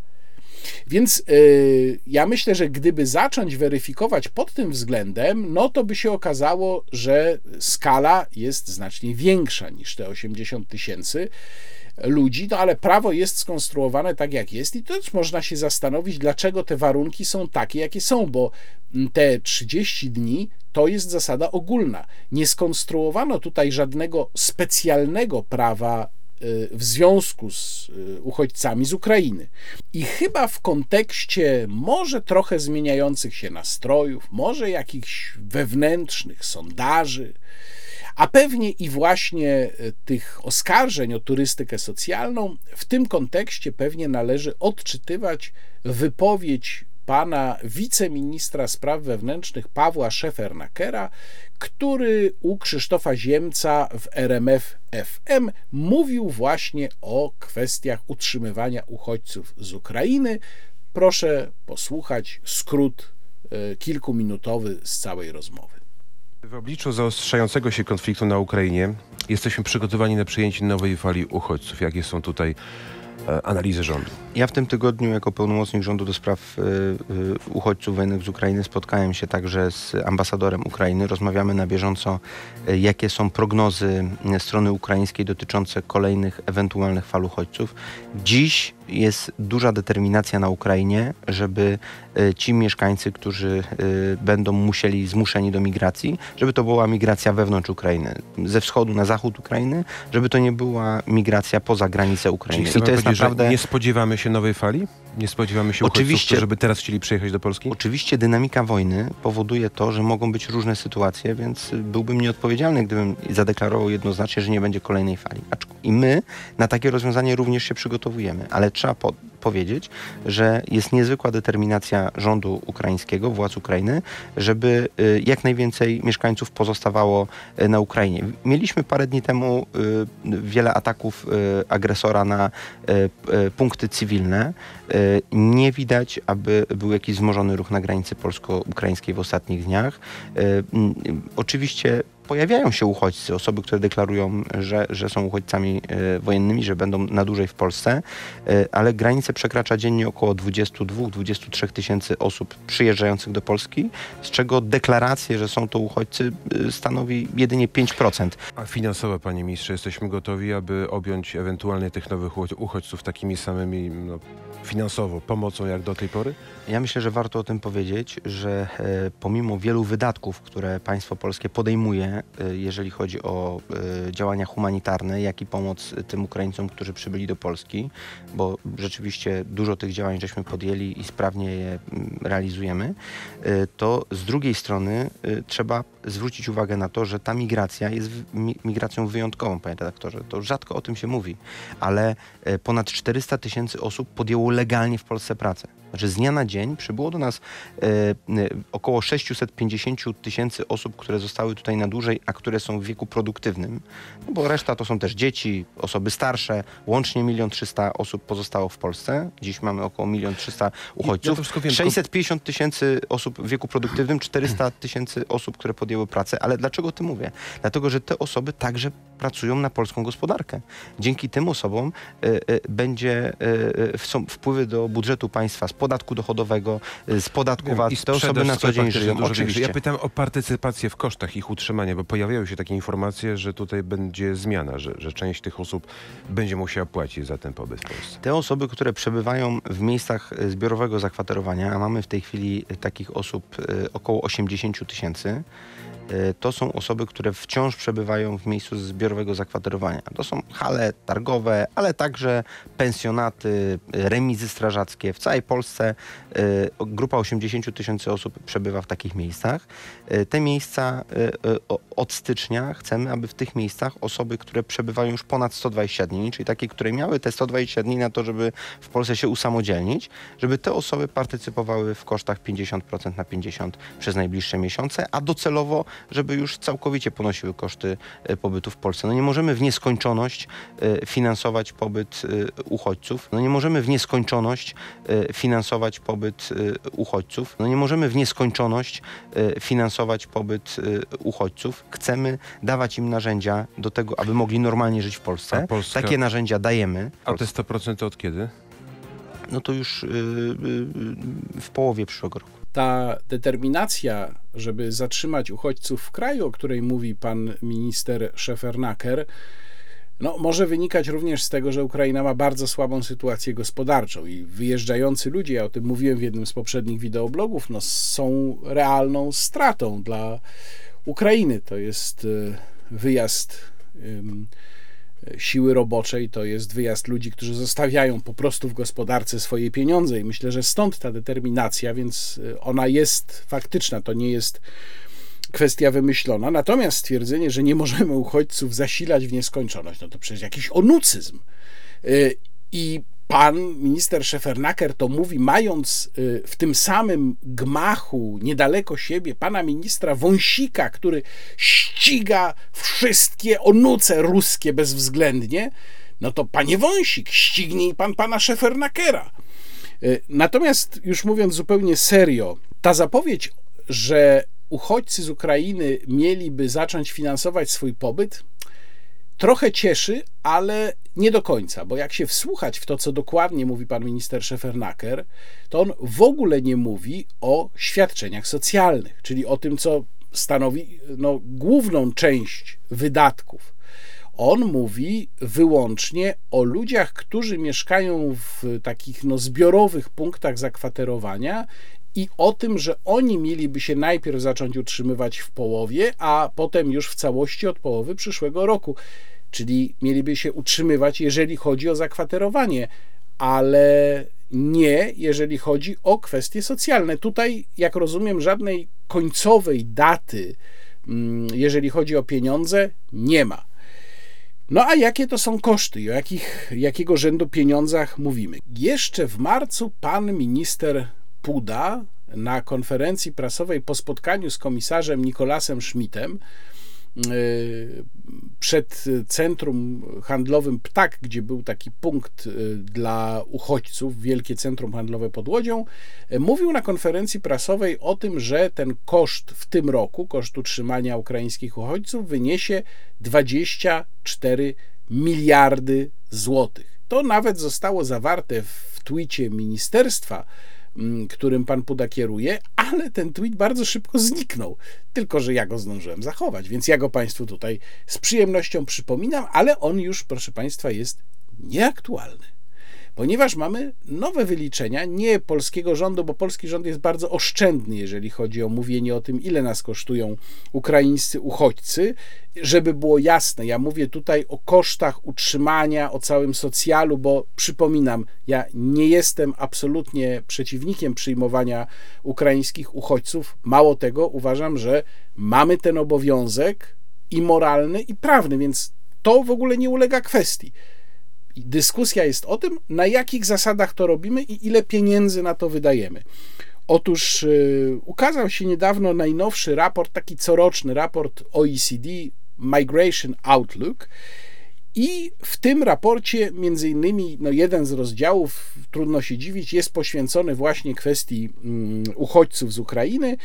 Więc yy, ja myślę, że gdyby zacząć weryfikować pod tym względem, no to by się okazało, że skala jest znacznie większa niż te 80 tysięcy ludzi, no ale prawo jest skonstruowane tak, jak jest, i też można się zastanowić, dlaczego te warunki są takie, jakie są, bo te 30 dni to jest zasada ogólna. Nie skonstruowano tutaj żadnego specjalnego prawa y, w związku z y, uchodźcami z Ukrainy. I chyba w kontekście może trochę zmieniających się nastrojów, może jakichś wewnętrznych sondaży, a pewnie i właśnie e, tych oskarżeń o turystykę socjalną w tym kontekście pewnie należy odczytywać wypowiedź pana wiceministra spraw wewnętrznych Pawła Szefernakera, który u Krzysztofa Ziemca w RMF FM mówił właśnie o kwestiach utrzymywania uchodźców z Ukrainy. Proszę posłuchać skrót e, kilkuminutowy z całej rozmowy. W obliczu zaostrzającego się konfliktu na Ukrainie jesteśmy przygotowani na przyjęcie nowej fali uchodźców. Jakie są tutaj e, analizy rządu? Ja w tym tygodniu jako pełnomocnik rządu do spraw y, y, uchodźców wojennych z Ukrainy spotkałem się także z ambasadorem Ukrainy. Rozmawiamy na bieżąco, jakie są prognozy strony ukraińskiej dotyczące kolejnych ewentualnych fal uchodźców. Dziś jest duża determinacja na Ukrainie, żeby y, ci mieszkańcy, którzy y, będą musieli zmuszeni do migracji, żeby to była migracja wewnątrz Ukrainy, ze wschodu na zachód Ukrainy, żeby to nie była migracja poza granicę Ukrainy. Czyli I to jest naprawdę nie spodziewamy się nowej fali? Nie spodziewamy się uchodźców, Oczywiście. którzy by teraz chcieli przyjechać do Polski? Oczywiście dynamika wojny powoduje to, że mogą być różne sytuacje, więc byłbym nieodpowiedzialny, gdybym zadeklarował jednoznacznie, że nie będzie kolejnej fali. I my na takie rozwiązanie również się przygotowujemy, ale trzeba po powiedzieć, że jest niezwykła determinacja rządu ukraińskiego, władz Ukrainy, żeby y, jak najwięcej mieszkańców pozostawało y, na Ukrainie. Mieliśmy parę dni temu y, wiele ataków agresora na punkty cywilne. Nie widać, aby był jakiś wzmożony ruch na granicy polsko-ukraińskiej w ostatnich dniach. Oczywiście pojawiają się uchodźcy, osoby, które deklarują, że, że są uchodźcami wojennymi, że będą na dłużej w Polsce, ale granicę przekracza dziennie około 22-23 tysięcy osób przyjeżdżających do Polski, z czego deklaracje, że są to uchodźcy e, stanowi jedynie 5%. A finansowo, panie ministrze, jesteśmy gotowi, aby objąć ewentualnie tych nowych ucho- uchodźców takimi samymi no, finansowo pomocą jak do tej pory? Ja myślę, że warto o tym powiedzieć, że e, pomimo wielu wydatków, które państwo polskie podejmuje, e, jeżeli chodzi o e, działania humanitarne, jak i pomoc tym Ukraińcom, którzy przybyli do Polski, bo rzeczywiście dużo tych działań żeśmy podjęli i sprawnie je mm, realizujemy, e, to z drugiej strony e, trzeba zwrócić uwagę na to, że ta migracja jest migracją wyjątkową, panie redaktorze. To rzadko o tym się mówi, ale e, ponad 400 tysięcy osób podjęło legalnie w Polsce pracę. Znaczy z dnia na dzień przybyło do nas e, e, około 650 tysięcy osób, które zostały tutaj na dłużej, a które są w wieku produktywnym, no bo reszta to są też dzieci, osoby starsze, łącznie 1 300 osób pozostało w Polsce. Dziś mamy około 1 300 Ja uchodźców. wszystko wiem, tylko- 650 tysięcy osób w wieku produktywnym, 400 tysięcy osób, które podjęły pracę. Ale dlaczego o tym mówię? Dlatego, że te osoby także pracują na polską gospodarkę. Dzięki tym osobom e, e, będzie, e, są wpływy do budżetu państwa z podatku dochodowego, e, z podatku VAT. i Te osoby na co dzień żyją. Oczywiście. Ja pytam o partycypację w kosztach ich utrzymania, bo pojawiają się takie informacje, że tutaj będzie zmiana, że, że część tych osób będzie musiała płacić za ten pobyt w Polsce. Te osoby, które przebywają w miejscach e, zbiorowego zakwaterowania, a mamy w tej chwili takich osób e, około 80 tysięcy, to są osoby, które wciąż przebywają w miejscu zbiorowego zakwaterowania. To są hale targowe, ale także pensjonaty, e, remizy strażackie. W całej Polsce e, grupa 80 tysięcy osób przebywa w takich miejscach. Te miejsca od stycznia chcemy, aby w tych miejscach osoby, które przebywają już ponad 120 dni, czyli takie, które miały te 120 dni na to, żeby w Polsce się usamodzielnić, żeby te osoby partycypowały w kosztach 50% na 50% przez najbliższe miesiące, a docelowo, żeby już całkowicie ponosiły koszty e, pobytu w Polsce. No nie możemy w nieskończoność e, finansować pobyt e, uchodźców. No nie możemy w nieskończoność finansować pobyt uchodźców. No nie możemy w nieskończoność finansować pobyt uchodźców. Chcemy dawać im narzędzia do tego, aby mogli normalnie żyć w Polsce. Polska- Takie narzędzia dajemy. A te 100% od kiedy? No to już w połowie przyszłego roku. Ta determinacja, żeby zatrzymać uchodźców w kraju, o której mówi pan minister Szefernaker, no, może wynikać również z tego, że Ukraina ma bardzo słabą sytuację gospodarczą i wyjeżdżający ludzie, ja o tym mówiłem w jednym z poprzednich wideoblogów, no, są realną stratą dla Ukrainy. To jest e, wyjazd siły roboczej, to jest wyjazd ludzi, którzy zostawiają po prostu w gospodarce swoje pieniądze i myślę, że stąd ta determinacja, więc y, ona jest faktyczna, to nie jest kwestia wymyślona. Natomiast stwierdzenie, że nie możemy uchodźców zasilać w nieskończoność, no to przecież jakiś onucyzm. Y, I pan minister Szefernaker to mówi, mając y, w tym samym gmachu niedaleko siebie pana ministra Wąsika, który ściga wszystkie onuce ruskie bezwzględnie, no to panie Wąsik, ścignij pan pana Szefernakera. Y, natomiast już mówiąc zupełnie serio, ta zapowiedź, że uchodźcy z Ukrainy mieliby zacząć finansować swój pobyt, trochę cieszy, ale nie do końca, bo jak się wsłuchać w to, co dokładnie mówi pan minister Szefernaker, to on w ogóle nie mówi o świadczeniach socjalnych, czyli o tym, co stanowi no, główną część wydatków. On mówi wyłącznie o ludziach, którzy mieszkają w takich no, zbiorowych punktach zakwaterowania i o tym, że oni mieliby się najpierw zacząć utrzymywać w połowie, a potem już w całości od połowy przyszłego roku. Czyli mieliby się utrzymywać, jeżeli chodzi o zakwaterowanie, ale nie, jeżeli chodzi o kwestie socjalne. Tutaj, jak rozumiem, żadnej końcowej daty, mm, jeżeli chodzi o pieniądze, nie ma. No a jakie to są koszty i o jakich, jakiego rzędu pieniądzach mówimy? Jeszcze w marcu pan minister Puda na konferencji prasowej po spotkaniu z komisarzem Nikolasem Schmidtem y, przed centrum handlowym Ptak, gdzie był taki punkt y, dla uchodźców, wielkie centrum handlowe pod Łodzią, y, mówił na konferencji prasowej o tym, że ten koszt w tym roku, koszt utrzymania ukraińskich uchodźców wyniesie 24 miliardy złotych. To nawet zostało zawarte w twicie ministerstwa, którym pan Puda kieruje, ale ten tweet bardzo szybko zniknął. Tylko, że ja go zdążyłem zachować, więc ja go państwu tutaj z przyjemnością przypominam, ale on już, proszę państwa, jest nieaktualny ponieważ mamy nowe wyliczenia, nie polskiego rządu, bo polski rząd jest bardzo oszczędny, jeżeli chodzi o mówienie o tym, ile nas kosztują ukraińscy uchodźcy. Żeby było jasne, ja mówię tutaj o kosztach utrzymania, o całym socjalu, bo przypominam, ja nie jestem absolutnie przeciwnikiem przyjmowania ukraińskich uchodźców. Mało tego, uważam, że mamy ten obowiązek i moralny, i prawny, więc to w ogóle nie ulega kwestii. Dyskusja jest o tym, na jakich zasadach to robimy i ile pieniędzy na to wydajemy. Otóż yy, ukazał się niedawno najnowszy raport, taki coroczny raport OECD Migration Outlook. I w tym raporcie, między innymi, no jeden z rozdziałów, trudno się dziwić, jest poświęcony właśnie kwestii um, uchodźców z Ukrainy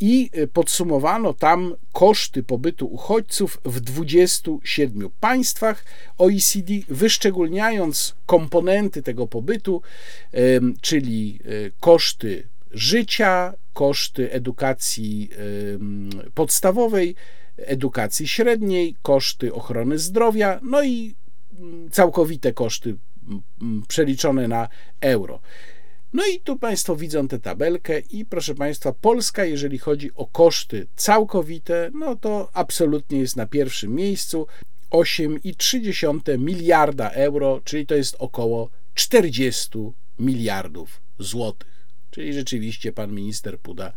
i y, podsumowano tam koszty pobytu uchodźców w 27 państwach OECD, wyszczególniając komponenty tego pobytu, czyli y, koszty życia, koszty edukacji podstawowej, edukacji średniej, koszty ochrony zdrowia, no i mm, całkowite koszty przeliczone na euro. No i tu Państwo widzą tę tabelkę i proszę Państwa, Polska, jeżeli chodzi o koszty całkowite, no to absolutnie jest na pierwszym miejscu. 8,3 miliarda euro, czyli to jest około 40 miliardów złotych. Czyli rzeczywiście pan minister Puda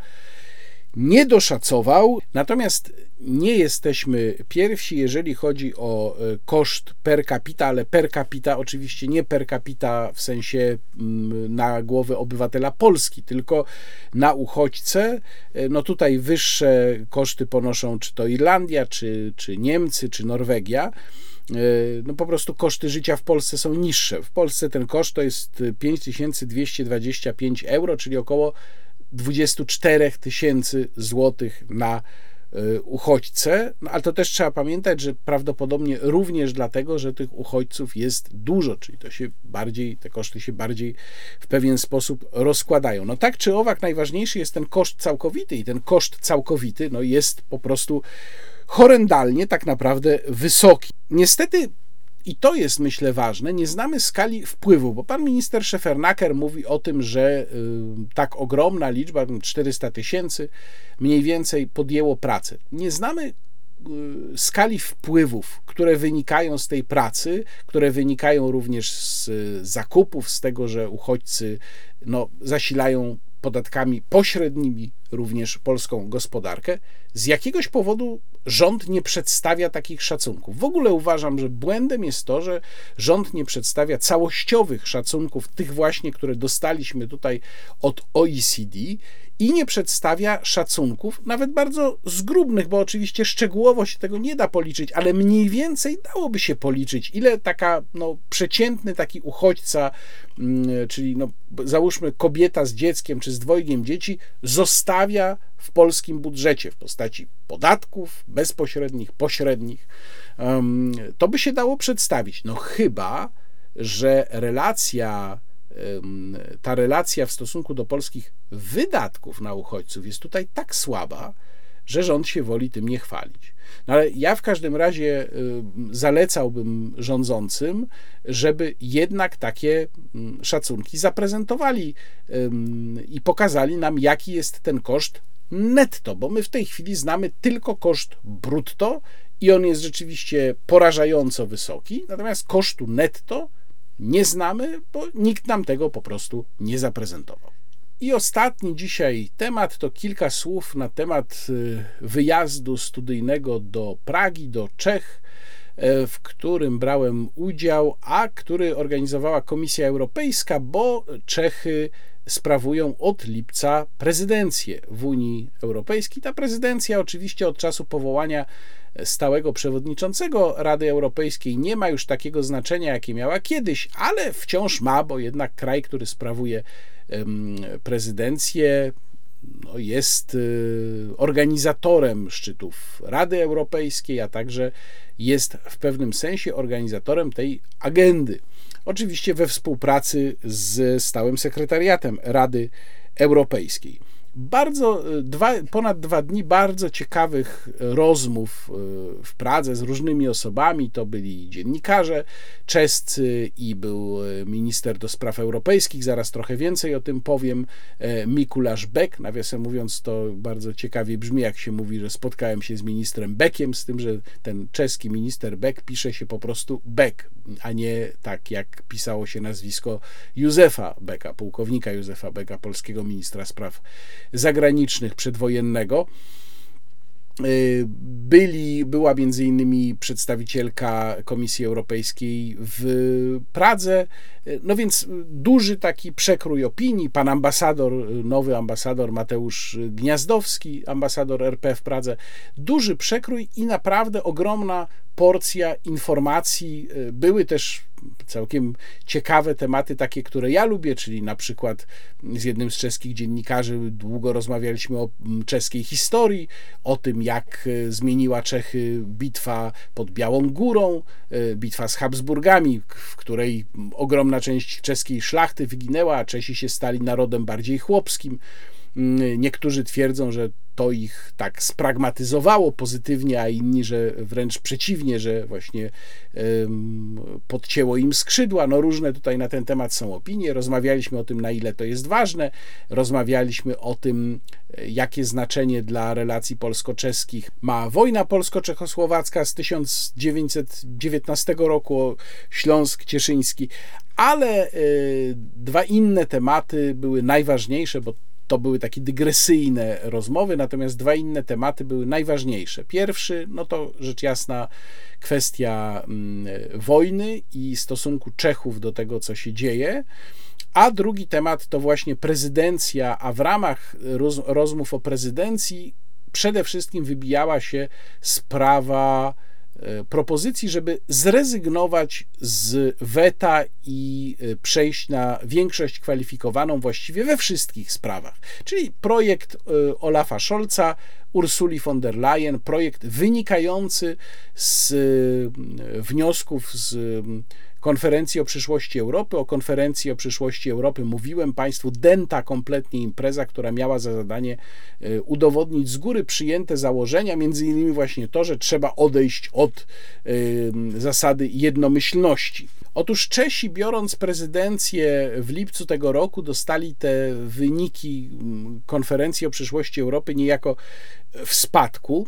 nie doszacował, natomiast nie jesteśmy pierwsi, jeżeli chodzi o e, koszt per capita, ale per capita oczywiście nie per capita w sensie mm, na głowę obywatela Polski, tylko na uchodźcę. E, no tutaj wyższe koszty ponoszą czy to Irlandia, czy, czy Niemcy, czy Norwegia e, no po prostu koszty życia w Polsce są niższe. W Polsce ten koszt to jest 5225 euro, czyli około 24 tysięcy złotych na e, uchodźcę, no, ale to też trzeba pamiętać, że prawdopodobnie również dlatego, że tych uchodźców jest dużo, czyli to się bardziej, te koszty się bardziej w pewien sposób rozkładają. No tak czy owak, najważniejszy jest ten koszt całkowity i ten koszt całkowity no, jest po prostu horrendalnie tak naprawdę wysoki. Niestety i to jest, myślę, ważne, nie znamy skali wpływu, bo pan minister Szefernaker mówi o tym, że y, tak ogromna liczba, 400 tysięcy mniej więcej podjęło pracę. Nie znamy y, skali wpływów, które wynikają z tej pracy, które wynikają również z zakupów, z tego, że uchodźcy no, zasilają podatkami pośrednimi również polską gospodarkę. Z jakiegoś powodu rząd nie przedstawia takich szacunków. W ogóle uważam, że błędem jest to, że rząd nie przedstawia całościowych szacunków, tych właśnie, które dostaliśmy tutaj od OECD i nie przedstawia szacunków, nawet bardzo zgrubnych, bo oczywiście szczegółowo się tego nie da policzyć, ale mniej więcej dałoby się policzyć, ile taka no, przeciętny taki uchodźca, mm, czyli no, załóżmy kobieta z dzieckiem czy z dwojgiem dzieci, zostawia w polskim budżecie w postaci podatków bezpośrednich, pośrednich. To by się dało przedstawić. No chyba, że relacja ta relacja w stosunku do polskich wydatków na uchodźców jest tutaj tak słaba, że rząd się woli tym nie chwalić. No ale ja w każdym razie zalecałbym rządzącym, żeby jednak takie szacunki zaprezentowali i pokazali nam, jaki jest ten koszt netto, bo my w tej chwili znamy tylko koszt brutto i on jest rzeczywiście porażająco wysoki, natomiast kosztu netto nie znamy, bo nikt nam tego po prostu nie zaprezentował. I ostatni dzisiaj temat to kilka słów na temat y, wyjazdu studyjnego do Pragi, do Czech, e, w którym brałem udział, a który organizowała Komisja Europejska, bo Czechy sprawują od lipca prezydencję w Unii Europejskiej. Ta prezydencja oczywiście od czasu powołania stałego przewodniczącego Rady Europejskiej nie ma już takiego znaczenia, jakie miała kiedyś, ale wciąż ma, bo jednak kraj, który sprawuje prezydencję, no jest y, organizatorem szczytów Rady Europejskiej, a także jest w pewnym sensie organizatorem tej agendy. Oczywiście we współpracy z stałym sekretariatem Rady Europejskiej bardzo, e, dwa, ponad dwa dni bardzo ciekawych rozmów e, w Pradze z różnymi osobami. To byli dziennikarze czescy i był e, minister do spraw europejskich, zaraz trochę więcej o tym powiem, Mikuláš Beck. Nawiasem mówiąc, to bardzo ciekawie brzmi, jak się mówi, że spotkałem się z ministrem Beckiem, z tym, że ten czeski minister Beck pisze się po prostu Beck, a nie tak jak pisało się nazwisko Józefa Becka, pułkownika Józefa Becka, polskiego ministra spraw zagranicznych przedwojennego. Y, byli, była między innymi przedstawicielka Komisji Europejskiej w Pradze, y, no więc duży taki przekrój opinii. Pan ambasador, nowy ambasador Mateusz Gniazdowski, ambasador RP w Pradze, duży przekrój i naprawdę ogromna porcja informacji. Y, były też całkiem ciekawe tematy, takie, które ja lubię, czyli na przykład z jednym z czeskich dziennikarzy długo rozmawialiśmy o mm, czeskiej historii, o tym, jak e, zmieniła Czechy bitwa pod Białą Górą, e, bitwa z Habsburgami, w której ogromna część czeskiej szlachty wyginęła, a Czesi się stali narodem bardziej chłopskim. Mm, niektórzy twierdzą, że to ich tak spragmatyzowało pozytywnie, a inni, że wręcz przeciwnie, że właśnie podcięło im skrzydła. No różne tutaj na ten temat są opinie. Rozmawialiśmy o tym, na ile to jest ważne. Rozmawialiśmy o tym, jakie znaczenie dla relacji polsko-czeskich ma wojna polsko-czechosłowacka z 1919 roku, Śląsk Cieszyński, ale y, dwa inne tematy były najważniejsze, bo to były takie dygresyjne rozmowy, natomiast dwa inne tematy były najważniejsze. Pierwszy, no to rzecz jasna kwestia mm, wojny i stosunku Czechów do tego, co się dzieje. A drugi temat to właśnie prezydencja, a w ramach roz, rozmów o prezydencji przede wszystkim wybijała się sprawa propozycji, żeby zrezygnować z weta i e, przejść na większość kwalifikowaną właściwie we wszystkich sprawach. Czyli projekt e, Olafa Scholza, Ursuli von der Leyen, projekt wynikający z wniosków z konferencji o przyszłości Europy. O konferencji o przyszłości Europy mówiłem Państwu, denta kompletnie impreza, która miała za zadanie e, udowodnić z góry przyjęte założenia, między innymi właśnie to, że trzeba odejść od zasady jednomyślności. Otóż Czesi, biorąc prezydencję w lipcu tego roku, dostali te wyniki konferencji o przyszłości Europy niejako w spadku.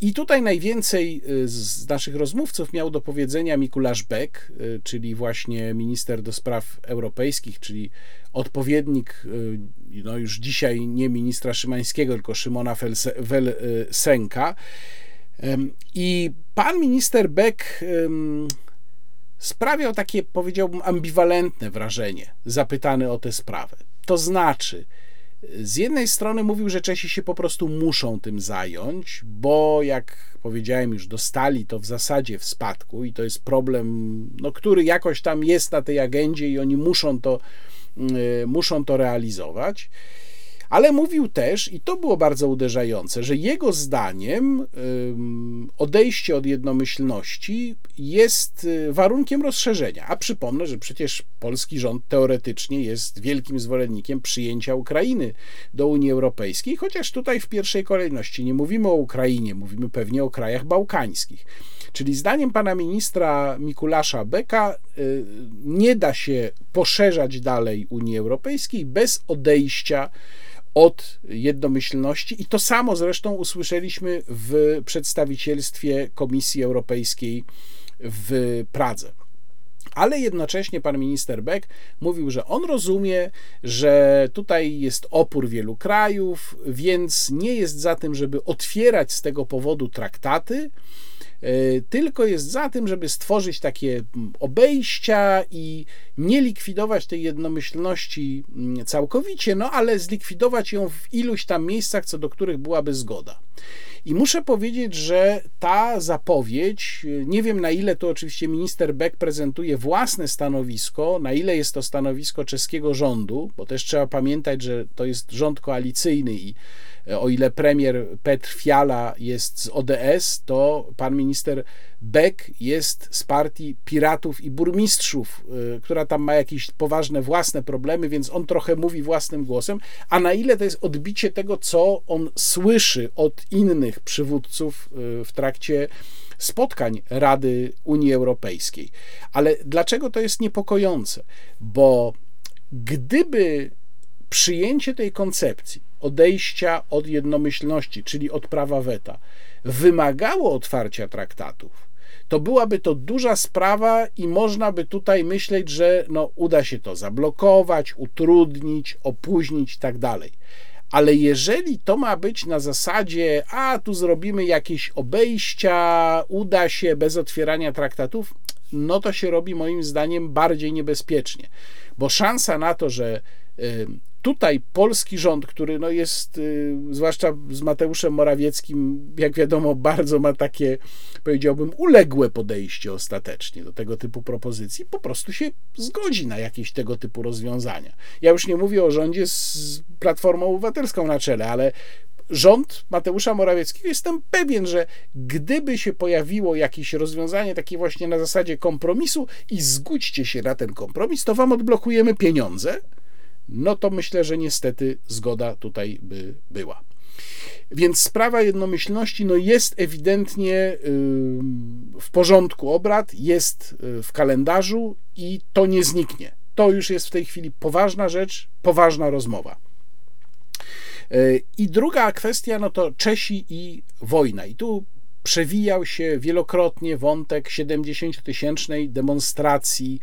I tutaj najwięcej y, z naszych rozmówców miał do powiedzenia Mikuláš Beck, y, czyli właśnie minister do spraw europejskich, czyli odpowiednik y, no już dzisiaj nie ministra Szymańskiego, tylko Szymona Welsenka. I pan minister Beck sprawiał takie, powiedziałbym, ambiwalentne wrażenie, zapytany o tę sprawę. To znaczy, z jednej strony mówił, że Czesi się po prostu muszą tym zająć, bo jak powiedziałem już, dostali to w zasadzie w spadku i to jest problem, no, który jakoś tam jest na tej agendzie i oni muszą to, y, muszą to realizować. Ale mówił też, i to było bardzo uderzające, że jego zdaniem odejście od jednomyślności jest y, warunkiem rozszerzenia. A przypomnę, że przecież polski rząd teoretycznie jest wielkim zwolennikiem przyjęcia Ukrainy do Unii Europejskiej, chociaż tutaj w pierwszej kolejności nie mówimy o Ukrainie, mówimy pewnie o krajach bałkańskich. Czyli zdaniem pana ministra Mikulasza Beka y, nie da się poszerzać dalej Unii Europejskiej bez odejścia od jednomyślności i to samo zresztą usłyszeliśmy w przedstawicielstwie Komisji Europejskiej w Pradze. Ale jednocześnie pan minister Beck mówił, że on rozumie, że tutaj jest opór wielu krajów, więc nie jest za tym, żeby otwierać z tego powodu traktaty, tylko jest za tym, żeby stworzyć takie mm, obejścia i nie likwidować tej jednomyślności mm, całkowicie, no ale zlikwidować ją w iluś tam miejscach, co do których byłaby zgoda. I muszę powiedzieć, że ta zapowiedź, nie wiem na ile to oczywiście minister Beck prezentuje własne stanowisko, na ile jest to stanowisko czeskiego rządu, bo też trzeba pamiętać, że to jest rząd koalicyjny i o ile premier Petr Fiala jest z ODS, to pan minister Beck jest z partii Piratów i Burmistrzów, y, która tam ma jakieś poważne własne problemy, więc on trochę mówi własnym głosem. A na ile to jest odbicie tego, co on słyszy od innych przywódców y, w trakcie spotkań Rady Unii Europejskiej. Ale dlaczego to jest niepokojące? Bo gdyby przyjęcie tej koncepcji odejścia od jednomyślności, czyli od prawa weta, wymagało otwarcia traktatów, to byłaby to duża sprawa i można by tutaj myśleć, że no, uda się to zablokować, utrudnić, opóźnić i tak dalej. Ale jeżeli to ma być na zasadzie, a tu zrobimy jakieś obejścia, uda się bez otwierania traktatów, no to się robi moim zdaniem bardziej niebezpiecznie, bo szansa na to, że tutaj polski rząd, który no jest, y, zwłaszcza z Mateuszem Morawieckim, jak wiadomo, bardzo ma takie, powiedziałbym, uległe podejście ostatecznie do tego typu propozycji, po prostu się zgodzi na jakieś tego typu rozwiązania. Ja już nie mówię o rządzie z Platformą Obywatelską na czele, ale rząd Mateusza Morawieckiego, jestem pewien, że gdyby się pojawiło jakieś rozwiązanie takie właśnie na zasadzie kompromisu i zgódźcie się na ten kompromis, to wam odblokujemy pieniądze, no to myślę, że niestety zgoda tutaj by była. Więc sprawa jednomyślności no jest ewidentnie w porządku obrad, jest y, w kalendarzu i to nie zniknie. To już jest w tej chwili poważna rzecz, poważna rozmowa. Y, I druga kwestia, no to Czesi i wojna. I tu przewijał się wielokrotnie wątek 70-tysięcznej demonstracji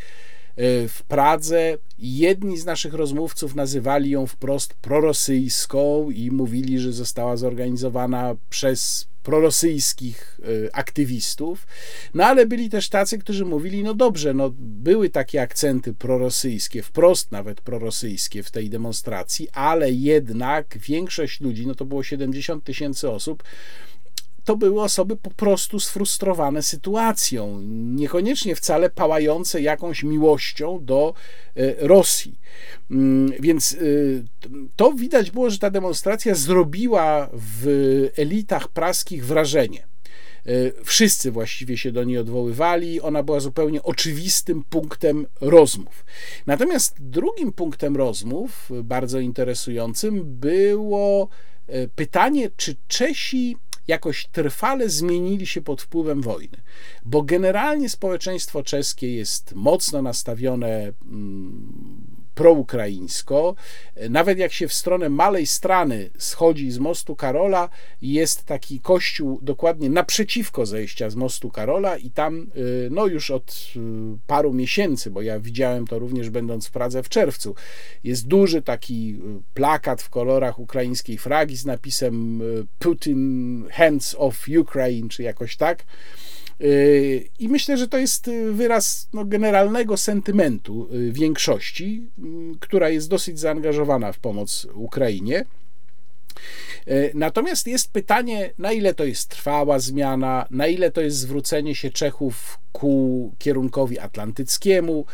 w Pradze. Jedni z naszych rozmówców nazywali ją wprost prorosyjską i mówili, że została zorganizowana przez prorosyjskich e, aktywistów, no ale byli też tacy, którzy mówili, no dobrze, no były takie akcenty prorosyjskie, wprost nawet prorosyjskie w tej demonstracji, ale jednak większość ludzi, no to było 70 tysięcy osób, to były osoby po prostu sfrustrowane sytuacją, niekoniecznie wcale pałające jakąś miłością do e, Rosji. Mm, więc e, to widać było, że ta demonstracja zrobiła w elitach praskich wrażenie. E, wszyscy właściwie się do niej odwoływali, ona była zupełnie oczywistym punktem rozmów. Natomiast drugim punktem rozmów, bardzo interesującym, było pytanie, czy Czesi jakoś trwale zmienili się pod wpływem wojny, bo generalnie społeczeństwo czeskie jest mocno nastawione mm, proukraińsko. Nawet jak się w stronę Malej Strany schodzi z mostu Karola, jest taki kościół dokładnie naprzeciwko zejścia z mostu Karola i tam no już od paru miesięcy, bo ja widziałem to również będąc w Pradze w czerwcu, jest duży taki plakat w kolorach ukraińskiej fragi z napisem Putin hands of Ukraine, czy jakoś tak. Y, I myślę, że to jest wyraz no, generalnego sentymentu y, większości, y, która jest dosyć zaangażowana w pomoc Ukrainie. Natomiast jest pytanie, na ile to jest trwała zmiana, na ile to jest zwrócenie się Czechów ku kierunkowi atlantyckiemu.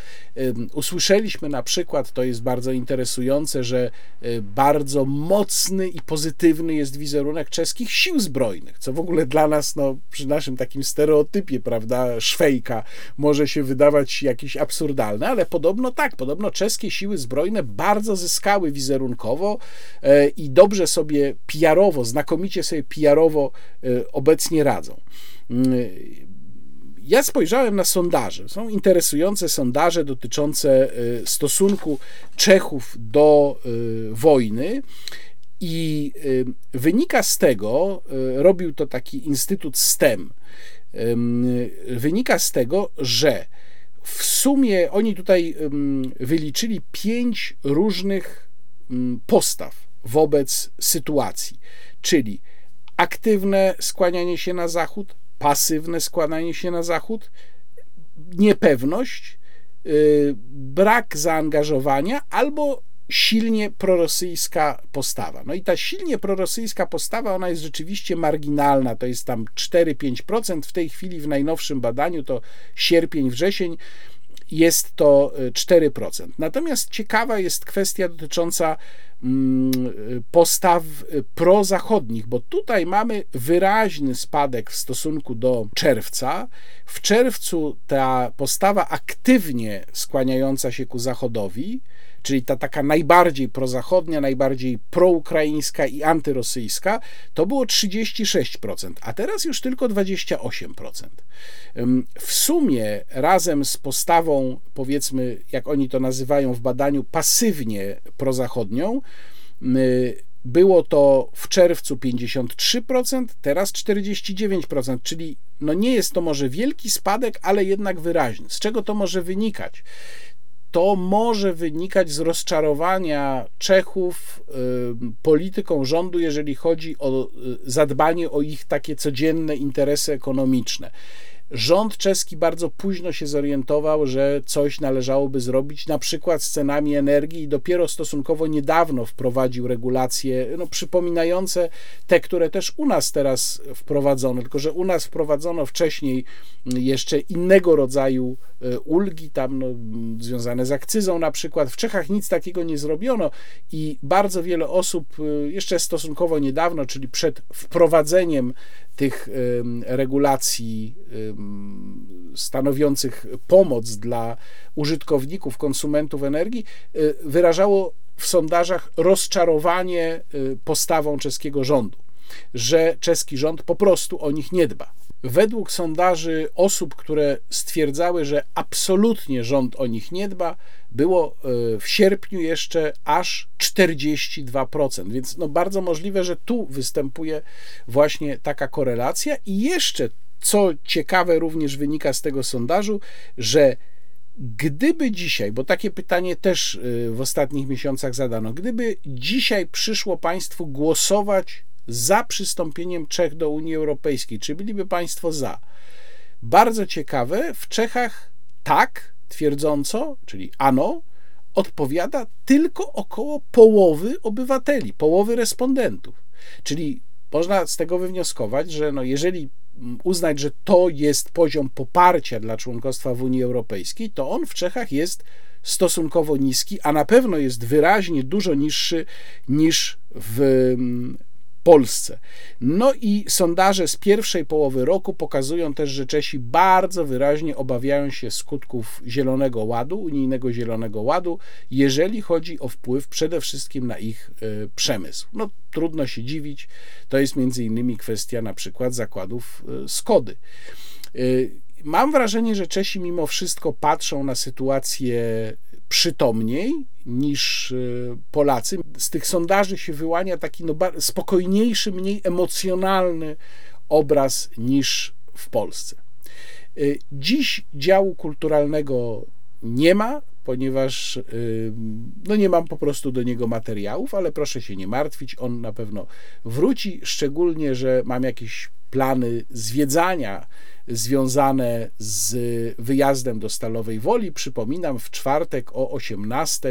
Usłyszeliśmy na przykład, to jest bardzo interesujące, że e, bardzo mocny i pozytywny jest wizerunek czeskich sił zbrojnych, co w ogóle dla nas, no, przy naszym takim stereotypie, prawda, szwejka, może się wydawać jakieś absurdalne, ale podobno tak, podobno czeskie siły zbrojne bardzo zyskały wizerunkowo e, i dobrze sobie PR-owo, znakomicie sobie PR-owo e, obecnie radzą mm, ja spojrzałem na sondaże. Są interesujące sondaże dotyczące y, stosunku Czechów do y, wojny. I wynika z tego, robił to taki instytut STEM, wynika z tego, że w sumie oni tutaj wyliczyli pięć różnych postaw wobec sytuacji, czyli aktywne skłanianie się na zachód, pasywne składanie się na Zachód, niepewność, y, brak zaangażowania albo silnie prorosyjska postawa. No i ta silnie prorosyjska postawa, ona jest rzeczywiście marginalna, to jest tam 4-5%, w tej chwili w najnowszym badaniu to sierpień, wrzesień, jest to 4%. Y, Natomiast ciekawa jest kwestia dotycząca mm, postaw y, prozachodnich, bo tutaj mamy wyraźny spadek w stosunku do czerwca. W czerwcu ta postawa aktywnie skłaniająca się ku zachodowi czyli ta taka najbardziej prozachodnia, najbardziej proukraińska i antyrosyjska, to było 36%, a teraz już tylko 28%. W sumie razem z postawą, powiedzmy, jak oni to nazywają w badaniu, pasywnie prozachodnią, było to w czerwcu 53%, teraz 49%, czyli no nie jest to może wielki spadek, ale jednak wyraźny. Z czego to może wynikać? To może wynikać z rozczarowania Czechów polityką rządu, jeżeli chodzi o y, zadbanie o ich takie codzienne interesy ekonomiczne. Rząd czeski bardzo późno się zorientował, że coś należałoby zrobić, na przykład z cenami energii, i dopiero stosunkowo niedawno wprowadził regulacje no, przypominające te, które też u nas teraz wprowadzono, tylko że u nas wprowadzono wcześniej jeszcze innego rodzaju e, ulgi, tam no, związane z akcyzą na przykład. W Czechach nic takiego nie zrobiono i bardzo wiele osób e, jeszcze stosunkowo niedawno, czyli przed wprowadzeniem tych regulacji stanowiących pomoc dla użytkowników, konsumentów energii, y, wyrażało w sondażach rozczarowanie y, postawą czeskiego rządu, że czeski rząd po prostu o nich nie dba. Według sondaży osób, które stwierdzały, że absolutnie rząd o nich nie dba, było e, w sierpniu jeszcze aż 42%, więc no bardzo możliwe, że tu występuje właśnie taka korelacja i jeszcze co ciekawe również wynika z tego sondażu, że gdyby dzisiaj, bo takie pytanie też e, w ostatnich miesiącach zadano, gdyby dzisiaj przyszło państwu głosować za przystąpieniem Czech do Unii Europejskiej, czy byliby państwo za? Bardzo ciekawe, w Czechach tak, twierdząco, czyli ano, odpowiada tylko około połowy obywateli, połowy respondentów. Czyli można z tego wywnioskować, że no jeżeli uznać, że to jest poziom poparcia dla członkostwa w Unii Europejskiej, to on w Czechach jest stosunkowo niski, a na pewno jest wyraźnie dużo niższy niż w Polsce. No i sondaże z pierwszej połowy roku pokazują też, że Czesi bardzo wyraźnie obawiają się skutków Zielonego Ładu, unijnego Zielonego Ładu, jeżeli chodzi o wpływ przede wszystkim na ich y, przemysł. No trudno się dziwić, to jest między innymi kwestia na przykład zakładów y, Skody. Y, Mam wrażenie, że Czesi mimo wszystko patrzą na sytuację przytomniej niż y, Polacy. Z tych sondaży się wyłania taki no, spokojniejszy, mniej emocjonalny obraz niż w Polsce. Y, dziś działu kulturalnego nie ma, ponieważ y, no nie mam po prostu do niego materiałów, ale proszę się nie martwić, on na pewno wróci, szczególnie, że mam jakieś plany zwiedzania związane z wyjazdem do Stalowej Woli. Przypominam, w czwartek o 18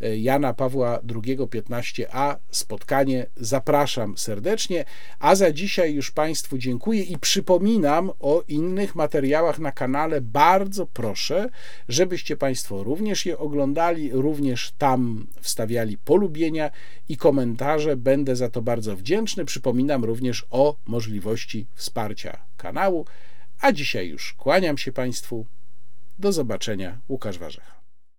e, Jana Pawła II 15a spotkanie. Zapraszam serdecznie. A za dzisiaj już Państwu dziękuję i przypominam o innych materiałach na kanale. Bardzo proszę, żebyście Państwo również je oglądali, również tam wstawiali polubienia i komentarze. Będę za to bardzo wdzięczny. Przypominam również o możliwości wsparcia kanału. A dzisiaj już kłaniam się Państwu. Do zobaczenia. Łukasz Warzecha.